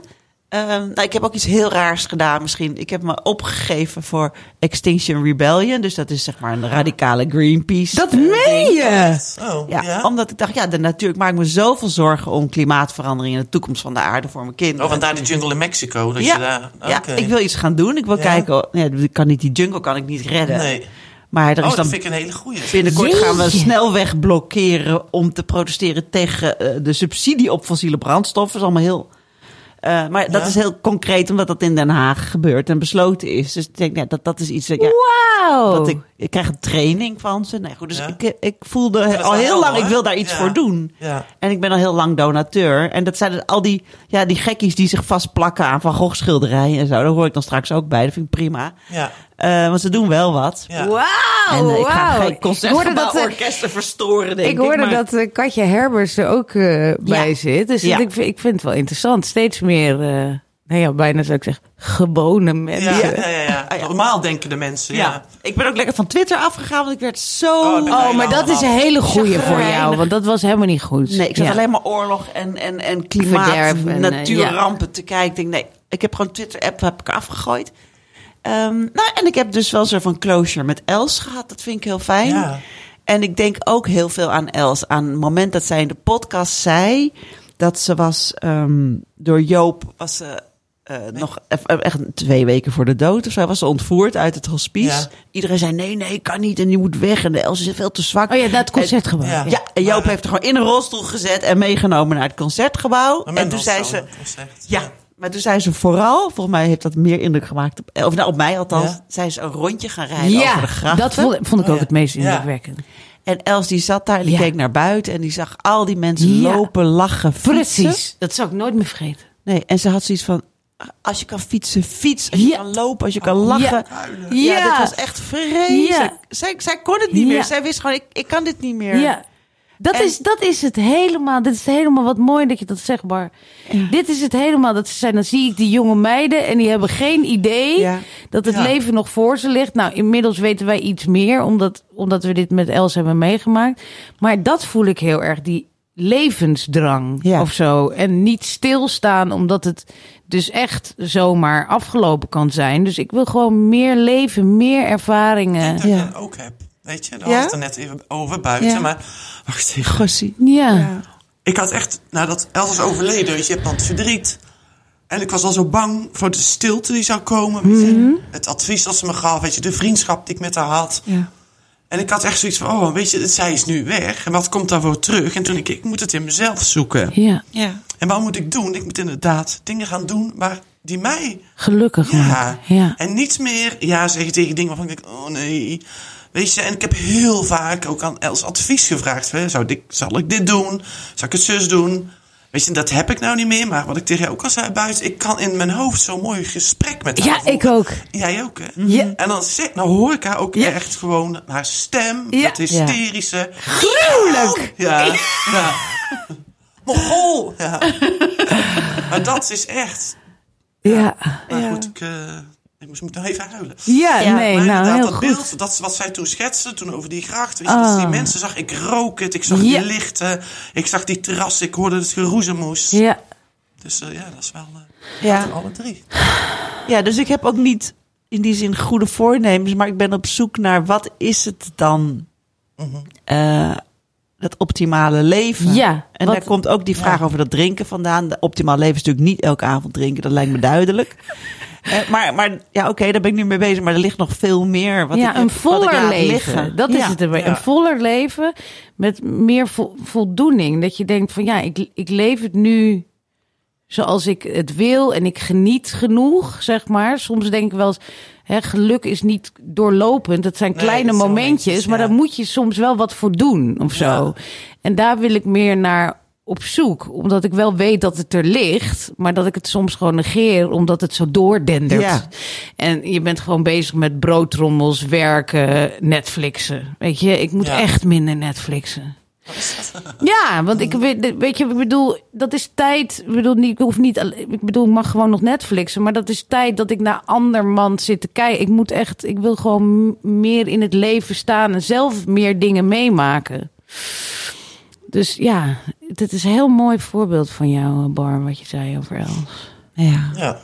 Ehm, nou, ik heb ook iets heel raars gedaan misschien. Ik heb me opgegeven voor Extinction Rebellion. Dus dat is zeg maar een radicale Greenpeace. Dat eh, meen je! Oh, Ja, ja? omdat ik dacht, ja, de natuur. Ik maak me zoveel zorgen om klimaatverandering en de toekomst van de aarde voor mijn kinderen. Oh, vandaar die jungle in Mexico. Dat ja, je daar... ja, ik wil iets gaan doen. Ik wil Ja. kijken. Nee, ik kan niet die jungle kan ik niet redden. Nee. Maar er is Oh, dat dan vind ik een hele goeie. Binnenkort gaan we snelweg blokkeren om te protesteren tegen eh, de subsidie op fossiele brandstoffen. Dat is allemaal heel Eh, maar dat Ja. is heel concreet, omdat dat in Den Haag gebeurt en besloten is. Dus ik denk, ja, dat, dat is iets dat, ja, Wauw. dat ik, ik krijg een training van ze. Nee, goed, dus Ja. ik, ik voelde dat al heel lang, ik wil daar iets Ja. voor doen. Ja. En ik ben al heel lang donateur. En dat zijn al die, ja, die gekkies die zich vastplakken aan Van Gogh schilderijen en zo. Daar hoor ik dan straks ook bij. Dat vind ik prima. Ja. Eh, want ze doen wel wat. Ja. Wauw, en eh, ik ga wauw. geen hoorde dat, eh, concertgebouworkesten verstoren, denk ik ik. hoorde maar- dat Katja Herbers er ook eh, bij zit. Dus Ja. ik, vind- ik vind het wel interessant. Steeds meer, eh, nou ja, bijna zou ik zeggen, gewone mensen. Ja, ja, ja, ja. Ah, ja. Normaal denken de mensen, ja. Ja. ik ben ook lekker van Twitter afgegaan, want ik werd zo... Oh, Oh, maar dat is een hele goeie voor jou, want dat was helemaal niet goed. Nee, ik zat Ja. alleen maar oorlog en, en, en klimaat, en, eh, natuurrampen te kijken. Ik denk, nee, ik heb gewoon Twitter-app heb ik afgegooid. Ehm, nou, en ik heb dus wel zo van closure met Els gehad. Dat vind ik heel fijn. Ja. En ik denk ook heel veel aan Els. Aan het moment dat zij in de podcast zei dat ze was ehm, door Joop was ze eh, nog eff- echt twee weken voor de dood of zo was ze ontvoerd uit het hospice. Ja. Iedereen zei nee, nee, kan niet en die moet weg en de Els is veel te zwak. Oh ja, naar het concertgebouw. Ja. Ja, en Joop Maar, heeft haar gewoon in een rolstoel gezet en meegenomen naar het concertgebouw. Maar En toen zei ze, dat was ja, maar toen zei ze vooral, volgens mij heeft dat meer indruk gemaakt op, of nou, op mij althans, Ja. zei ze een rondje gaan rijden over de Ja, grachten. dat vond, vond ik Oh, ook ja. het meest indrukwekkend. En Els die zat daar en die keek naar buiten en die zag al die mensen lopen, lachen, fietsen. Precies, dat zou ik nooit meer vergeten. Nee, en ze had zoiets van, als je kan fietsen, fiets. Als je Ja. kan lopen, als je kan lachen. Ja. Ja, Ja. dit was echt vreselijk. Zij, zij kon het niet meer. Zij wist gewoon, ik, ik kan dit niet meer. Ja. Dat, En- is, dat is het helemaal. Dit is helemaal wat mooi dat je dat zegt, Bar. Dit is het helemaal. Dat ze zijn, dan zie ik die jonge meiden en die hebben geen idee dat het leven nog voor ze ligt. Nou, inmiddels weten wij iets meer, omdat, omdat we dit met Els hebben meegemaakt. Maar dat voel ik heel erg, die levensdrang Ja. of zo. En niet stilstaan, omdat het dus echt zomaar afgelopen kan zijn. Dus ik wil gewoon meer leven, meer ervaringen. Dat Ja. je ook heb. Weet je, daar Ja? had het er net even over buiten. Ja. Maar wacht even. Gossie. Ja. Ja. Ik had echt, nadat Els was overleden, weet je, je hebt dan het verdriet. En ik was al zo bang voor de stilte die zou komen. Weet je. Het advies dat ze me gaf, weet je, de vriendschap die ik met haar had. Ja. En ik had echt zoiets van, oh, weet je, zij is nu weg. En wat komt daarvoor terug? En toen ik, ik moet het in mezelf zoeken. Ja, Ja. En wat moet ik doen? Ik moet inderdaad dingen gaan doen waar die mij gelukkig Ja. maken. Ja. En niet meer ja zeggen tegen dingen waarvan ik denk, oh nee. Weet je, en ik heb heel vaak ook aan Els advies gevraagd. Hè. Zou ik, zal ik dit doen? Zal ik het zus doen? Weet je, dat heb ik nou niet meer. Maar wat ik tegen jou ook al zei buiten. Ik kan in mijn hoofd zo'n mooi gesprek met haar Ja, voeren. ik ook. Jij ook, hè? Ja. En dan, zeg, dan hoor ik haar ook Ja. echt gewoon haar stem. Ja. Het hysterische. Gruwelijk! Ja. ja. Mogol. Ja. maar dat is echt... Ja. Maar Ja. goed, ik, eh, ik moest moet nog even huilen. Ja, Ja, nee, Maar nou inderdaad, heel dat goed. beeld, dat is wat zij toen schetste, toen over die gracht. Weet je, dat Ah. die mensen zag, ik rook het, ik zag Ja. die lichten, ik zag die terrassen, ik hoorde het geroezemoes. Ja, Dus eh, ja, dat is wel eh, Ja. alle drie. ja, dus ik heb ook niet in die zin goede voornemens, maar ik ben op zoek naar wat is het dan, Mhm. eh, dat optimale leven. Ja, En wat- daar komt ook die vraag over dat drinken vandaan. De optimaal leven is natuurlijk niet elke avond drinken, dat lijkt me duidelijk. Eh, maar, maar ja, oké, daar ben ik nu mee bezig, maar er ligt nog veel meer. Wat ja ik, een voller leven. liggen. Dat is het erbij. Een voller leven met meer vo- voldoening. Dat je denkt van ja, ik, ik leef het nu zoals ik het wil en ik geniet genoeg, zeg maar. Soms denk ik wel eens, hè, geluk is niet doorlopend. Het zijn Nee, kleine dat momentjes, maar daar moet je soms wel wat voor doen of zo. En daar wil ik meer naar op zoek. Omdat ik wel weet dat het er ligt, maar dat ik het soms gewoon negeer omdat het zo doordendert. Ja. En je bent gewoon bezig met broodtrommels, werken, Netflixen. Weet je, ik moet Ja. echt minder Netflixen. Ja, want ik weet, weet je, ik bedoel, dat is tijd. Ik bedoel, niet, ik hoef niet, ik bedoel, ik mag gewoon nog Netflixen, maar dat is tijd dat ik naar andermans zit te kijken. Ik moet echt, ik wil gewoon meer in het leven staan en zelf meer dingen meemaken. Dus ja, dit is een heel mooi voorbeeld van jou, Bar, wat je zei over Els. Ja, Ja.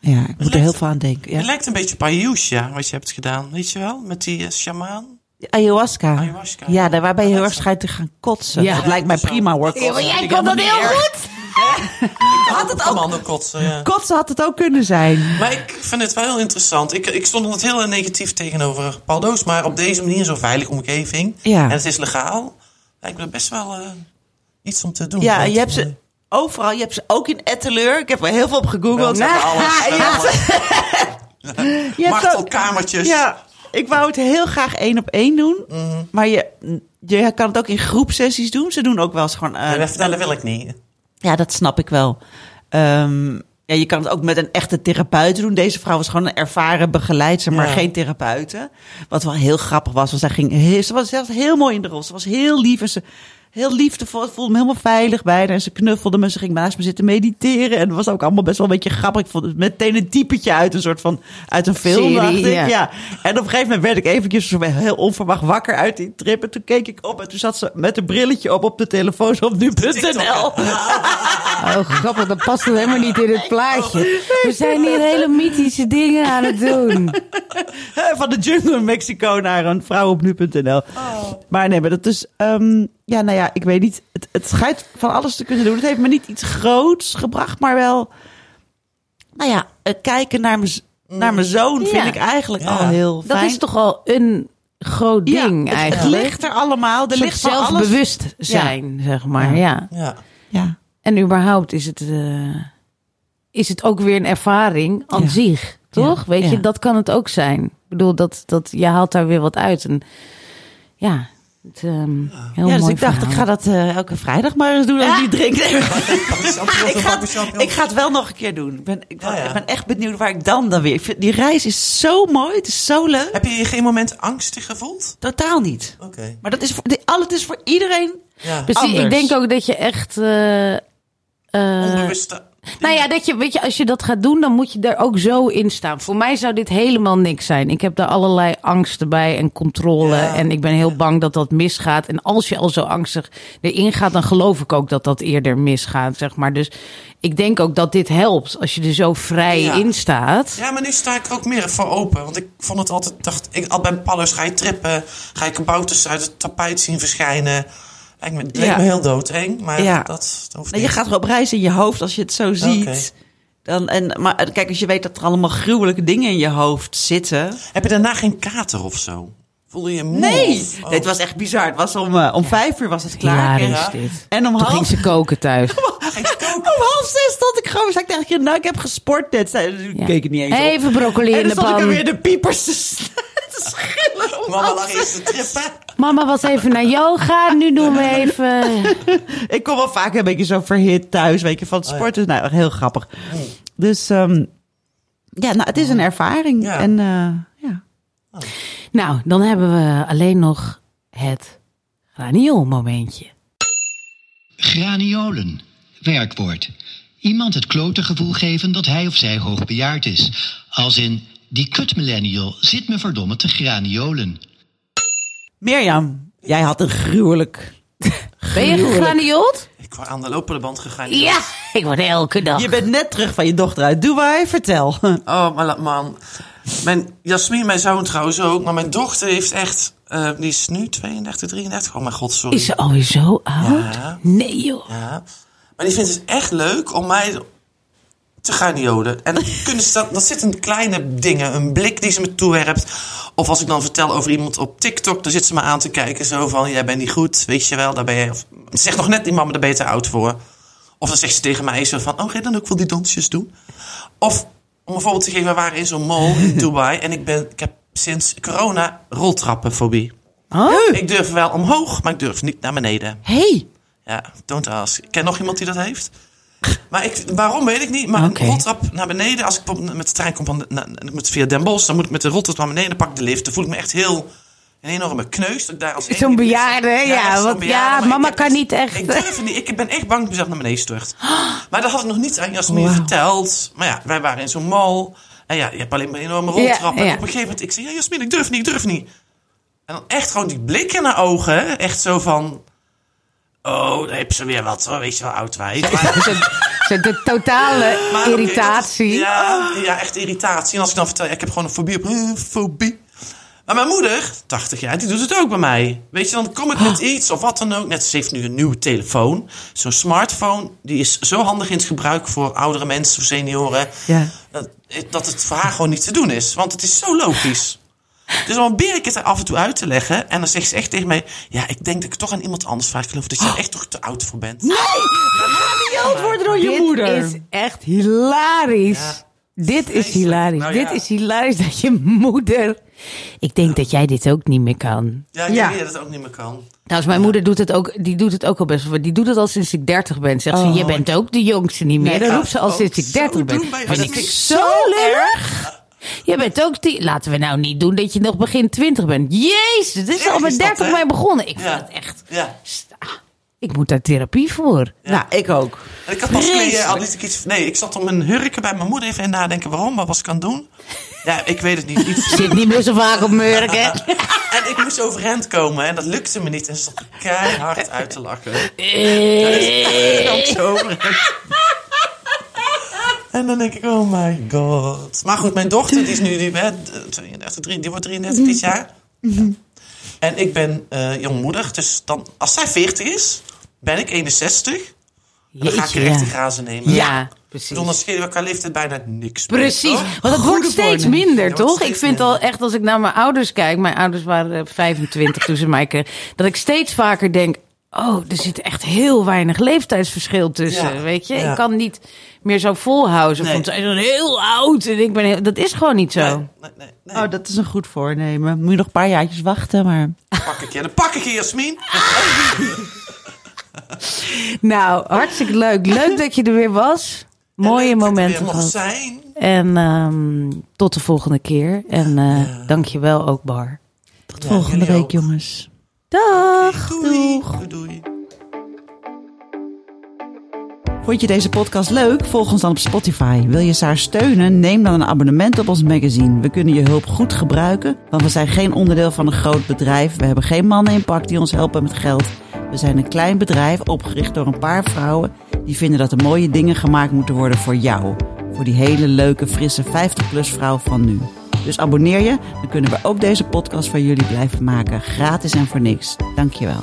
ja, ik moet er heel veel aan denken. Het Ja. lijkt een beetje op Ayusha, wat je hebt gedaan. Weet je wel? Met die eh, shamaan. Ayahuasca. Ayahuasca. Ja, daar waarbij je heel erg schijnt te gaan kotsen. Ja. dat lijkt mij prima hoor. Ja, maar Kotsen jij ik kon dat heel goed! Had het ook kotsen, ja. Kotsen had het ook kunnen zijn. Maar ik vind het wel heel interessant. Ik, ik stond altijd heel negatief tegenover Paul Doos. Maar op deze manier, zo'n veilige omgeving. Ja. En het is legaal. Lijkt me best wel eh, iets om te doen. Ja, je hebt ze, eh, overal. Je hebt ze ook in Etteleur. Ik heb er heel veel op gegoogeld. Nou, alles. Je Martelkamertjes. Ja, ik wou het heel graag één op één doen. Mhm. Maar je, je kan het ook in groepsessies doen. Ze doen ook wel eens gewoon... eh, Ja, dat, dat wil ik niet. ja, dat snap ik wel. Ehm, ja, je kan het ook met een echte therapeut doen. Deze vrouw was gewoon een ervaren begeleidster, maar Ja. geen therapeute. Wat wel heel grappig was, want zij ging heel, ze was zelfs heel mooi in de rol. Ze was heel lief en ze heel liefdevol. Ik voelde me helemaal veilig bij haar en ze knuffelde me. Ze ging naast me zitten mediteren en dat was ook allemaal best wel een beetje grappig. Ik vond het meteen een typetje uit een soort van uit een film. Serie, dacht ik. ja. ja. En op een gegeven moment werd ik eventjes zo heel onverwacht wakker uit die trip. En toen keek ik op en toen zat ze met een brilletje op op de telefoon zo op nu.nl. Oh, grappig, dat past helemaal niet in het plaatje. We zijn hier hele mythische dingen aan het doen. Van de jungle in Mexico naar een vrouw op nu.nl. Maar nee, maar dat is... ehm, ja, nou ja, ik weet niet. Het, het schijnt van alles te kunnen doen. Het heeft me niet iets groots gebracht, maar wel... Nou ja, het kijken naar mijn, naar mijn zoon Ja. vind ik eigenlijk Ja. al heel Dat fijn. is toch al een groot Ja, ding het- eigenlijk. Het ligt er allemaal. Er ligt van alles. zelfbewust zijn, zeg maar. Ja. Ja. Ja. En überhaupt is het, eh, is het ook weer een ervaring aan Ja. zich, toch? Ja, Weet je, ja. dat kan het ook zijn. Ik bedoel, dat, dat, je haalt daar weer wat uit. En ja, het, ehm, heel ja, dus mooi ik dacht, verhaal. ik ga dat eh, elke vrijdag maar eens doen als ik niet drink. ik, ga, Ik ik ga het wel nog een keer doen. Ik ben, ik, ben- Ja, ja. ik ben echt benieuwd waar ik dan dan weer... vind- Die reis is zo mooi, het is zo leuk. Heb je je geen moment angstig gevoeld? Totaal niet. Oké. Maar dat is voor, dit- al het is voor iedereen. Ja. Precies, ik denk ook dat je echt... eh, eh, Onbewuste. Nou ja, dat je, weet je, als je dat gaat doen, dan moet je er ook zo in staan. Voor mij zou dit helemaal niks zijn. Ik heb daar allerlei angsten bij en controle. Ja. En ik ben heel bang dat dat misgaat. En als je al zo angstig erin gaat, dan geloof ik ook dat dat eerder misgaat, zeg maar. Dus ik denk ook dat dit helpt als je er zo vrij Ja. in staat. Ja, maar nu sta ik er ook meer voor open. Want ik vond het altijd, dacht ik, al bij Pallos ga je trippen, ga je kabouters uit het tapijt zien verschijnen. Ik me, het leek Ja. me heel doodeng, maar Ja. dat, dat hoeft Nou, je gaat er op reis in je hoofd als je het zo ziet. Dan, en, maar eh, kijk, als je weet dat er allemaal gruwelijke dingen in je hoofd zitten. Heb je daarna geen kater of zo? Voelde je je moe? Nee, of- oh. dit was echt bizar. Het was om, eh, om vijf uur was het klaar. Ja, en, is dit. en om Toen ging half, ze koken thuis. om half zes stond ik gewoon. Zei ik tegen je, nou, ik heb gesport net. Zei, ik Ja. keek het niet eens op. Even broccoli En in dan de stond ik er pan. weer de piepers te, te Mama lag eerst te trippen. Mama was even naar yoga, nu doen we even... Ik kom wel vaak een beetje zo verhit thuis, weet je, van het Oh, ja. sport. Dus nou, echt heel grappig. Dus ehm, ja, nou, het is een ervaring. Ja. En eh, ja. Nou, dan hebben we alleen nog het granioolmomentje. Graniolen. Werkwoord. Iemand het klote gevoel geven dat hij of zij hoogbejaard is. Als in, die kut millennial zit me verdomme te graniolen. Mirjam, jij had een gruwelijk... Ben je gegraniold? Ik word aan de lopende band gegaan. Ja, ik word elke dag. Je bent net terug van je dochter uit Dubai. Vertel. Oh, maar man. Mijn, Jasmin, mijn zoon trouwens ook. Maar mijn dochter heeft echt... eh, die is nu 32, 33. Oh mijn god, sorry. Is ze alweer zo oud? Ja. Nee joh. Ja. Maar die vindt het echt leuk om mij te gaan joden. En dan kunnen ze dat, dat zitten kleine dingen. Een blik die ze me toewerpt. Of als ik dan vertel over iemand op TikTok, dan zit ze me aan te kijken. Zo van, jij bent niet goed, weet je wel. Daar ben je, of, ze zegt nog net die mama, daar ben je te oud voor. Of dan zegt ze tegen mij zo van, oh, ga je dan ook wel die dansjes doen? Of, om een voorbeeld te geven, we waren in zo'n mall in Dubai. En ik, ben, ik heb sinds corona roltrappenfobie. Oh? Ik durf wel omhoog, maar ik durf niet naar beneden. Hey, Ja, don't ask. Ik ken nog iemand die dat heeft? Maar ik, waarom weet ik niet. Maar Oké. een roltrap naar beneden. Als ik met de trein kom van na- ik moet via Den Bosch, dan moet ik met de roltrap naar beneden. Pak de lift. Dan voel ik me echt heel een enorme kneus. Dat ik daar als Zo'n bejaarde, hè? Ja, bejaarde, ja, ik mama kan dus- niet echt. Ik durf niet. Ik ben echt bang dat ik mezelf naar beneden stort. Maar dat had ik nog niet aan Jasmin verteld. Maar ja, wij waren in zo'n mall. En ja, je hebt alleen maar een enorme Ja, roltrap. En ja. op een gegeven moment, ik zei, ja, Jasmin, ik durf niet, ik durf niet. En dan echt gewoon die blik in haar ogen. Echt zo van... Oh, daar heb ze weer wat, hoor. weet je wel, oud wijf. Zo de totale Maar oké, irritatie. dat ja, ja, echt irritatie. En als ik dan vertel, ja, ik heb gewoon een fobie op eh, fobie. Maar mijn moeder, 80 jaar, die doet het ook bij mij. Weet je, dan kom ik met iets of wat dan ook. Net, ze heeft nu een nieuwe telefoon. Zo'n smartphone, die is zo handig in het gebruik voor oudere mensen of senioren. Ja. Dat, dat het voor haar gewoon niet te doen is. Want het is zo logisch. Dus dan probeer ik het er af en toe uit te leggen. En dan zegt ze echt tegen mij... Ja, ik denk dat ik toch aan iemand anders vraag. Ik geloof dat je er echt toch te oud voor bent. Graniold moeder. is echt hilarisch. Ja, dit is hilarisch. Nou dit is hilarisch dat je moeder... Ik denk dat jij dit ook niet meer kan. Ja, ik Ja. denk dat het ook niet meer kan. Trouwens, mijn moeder doet het ook, die doet het ook al best wel. Die doet het al sinds ik 30 ben. Zegt ze, Oh. je bent ook de jongste niet meer. Nee, dat ja, roept ze al sinds ik zo 30 ben. Vind dat ik vind ik zo lullig. Je bent ook die... Laten we nou niet doen dat je nog begin 20 bent. Jezus, dit is al met is dat, 30 hè? mee begonnen. Ik vind het echt... Ja. Ah, Ik moet daar therapie voor. Nou, ik ook. Ik had pas geleden, al liet ik iets... Nee, ik zat om een hurken bij mijn moeder even in nadenken. Waarom? Wat was ik aan het doen? Ja, ik weet het niet. Iets... Zit niet meer zo vaak op murken. En ik moest overeind komen en dat lukte me niet. En ze zat er keihard uit te lachen. Eh. Ik zo overeind. En dan denk ik, oh my god. Maar goed, mijn dochter, die is nu die, hè, 32, drie- die wordt 33 dit jaar. Ja. En ik ben eh jongmoedig, dus dan, als zij 40 is, ben ik 61. Dan ga ik er echt ja. de grazen nemen. Ja, precies. dan schelen we elkaar leeftijd bijna niks. meer, Precies, toch? want het wordt steeds minder, Het toch? Ik vind al echt, als ik naar mijn ouders kijk, mijn ouders waren eh, 25 toen ze mij kregen, dat ik steeds vaker denk, oh, er zit echt heel weinig leeftijdsverschil tussen, Ja, weet je? ja. Ik kan niet meer zo volhouden, Nee. want zij zijn heel oud en ik ben heel, dat is gewoon niet zo. Nee, nee, nee, nee. Oh, dat is een goed voornemen. Moet je nog een paar jaartjes wachten, maar... Pak ik je. Dan pak ik je, Jasmin. Nou, hartstikke leuk. Leuk dat je er weer was. Mooie momenten gehad. zijn. En ehm, tot de volgende keer. En eh dank je wel ook, Bar. Tot volgende week, ook. jongens. Dag! Doei. Doei, doei. Vond je deze podcast leuk? Volg ons dan op Spotify. Wil je Saar steunen? Neem dan een abonnement op ons magazine. We kunnen je hulp goed gebruiken, want we zijn geen onderdeel van een groot bedrijf. We hebben geen mannen in pak die ons helpen met geld. We zijn een klein bedrijf opgericht door een paar vrouwen die vinden dat er mooie dingen gemaakt moeten worden voor jou. Voor die hele leuke, frisse 50-plus vrouw van nu. Dus abonneer je, dan kunnen we ook deze podcast voor jullie blijven maken. Gratis en voor niks. Dankjewel.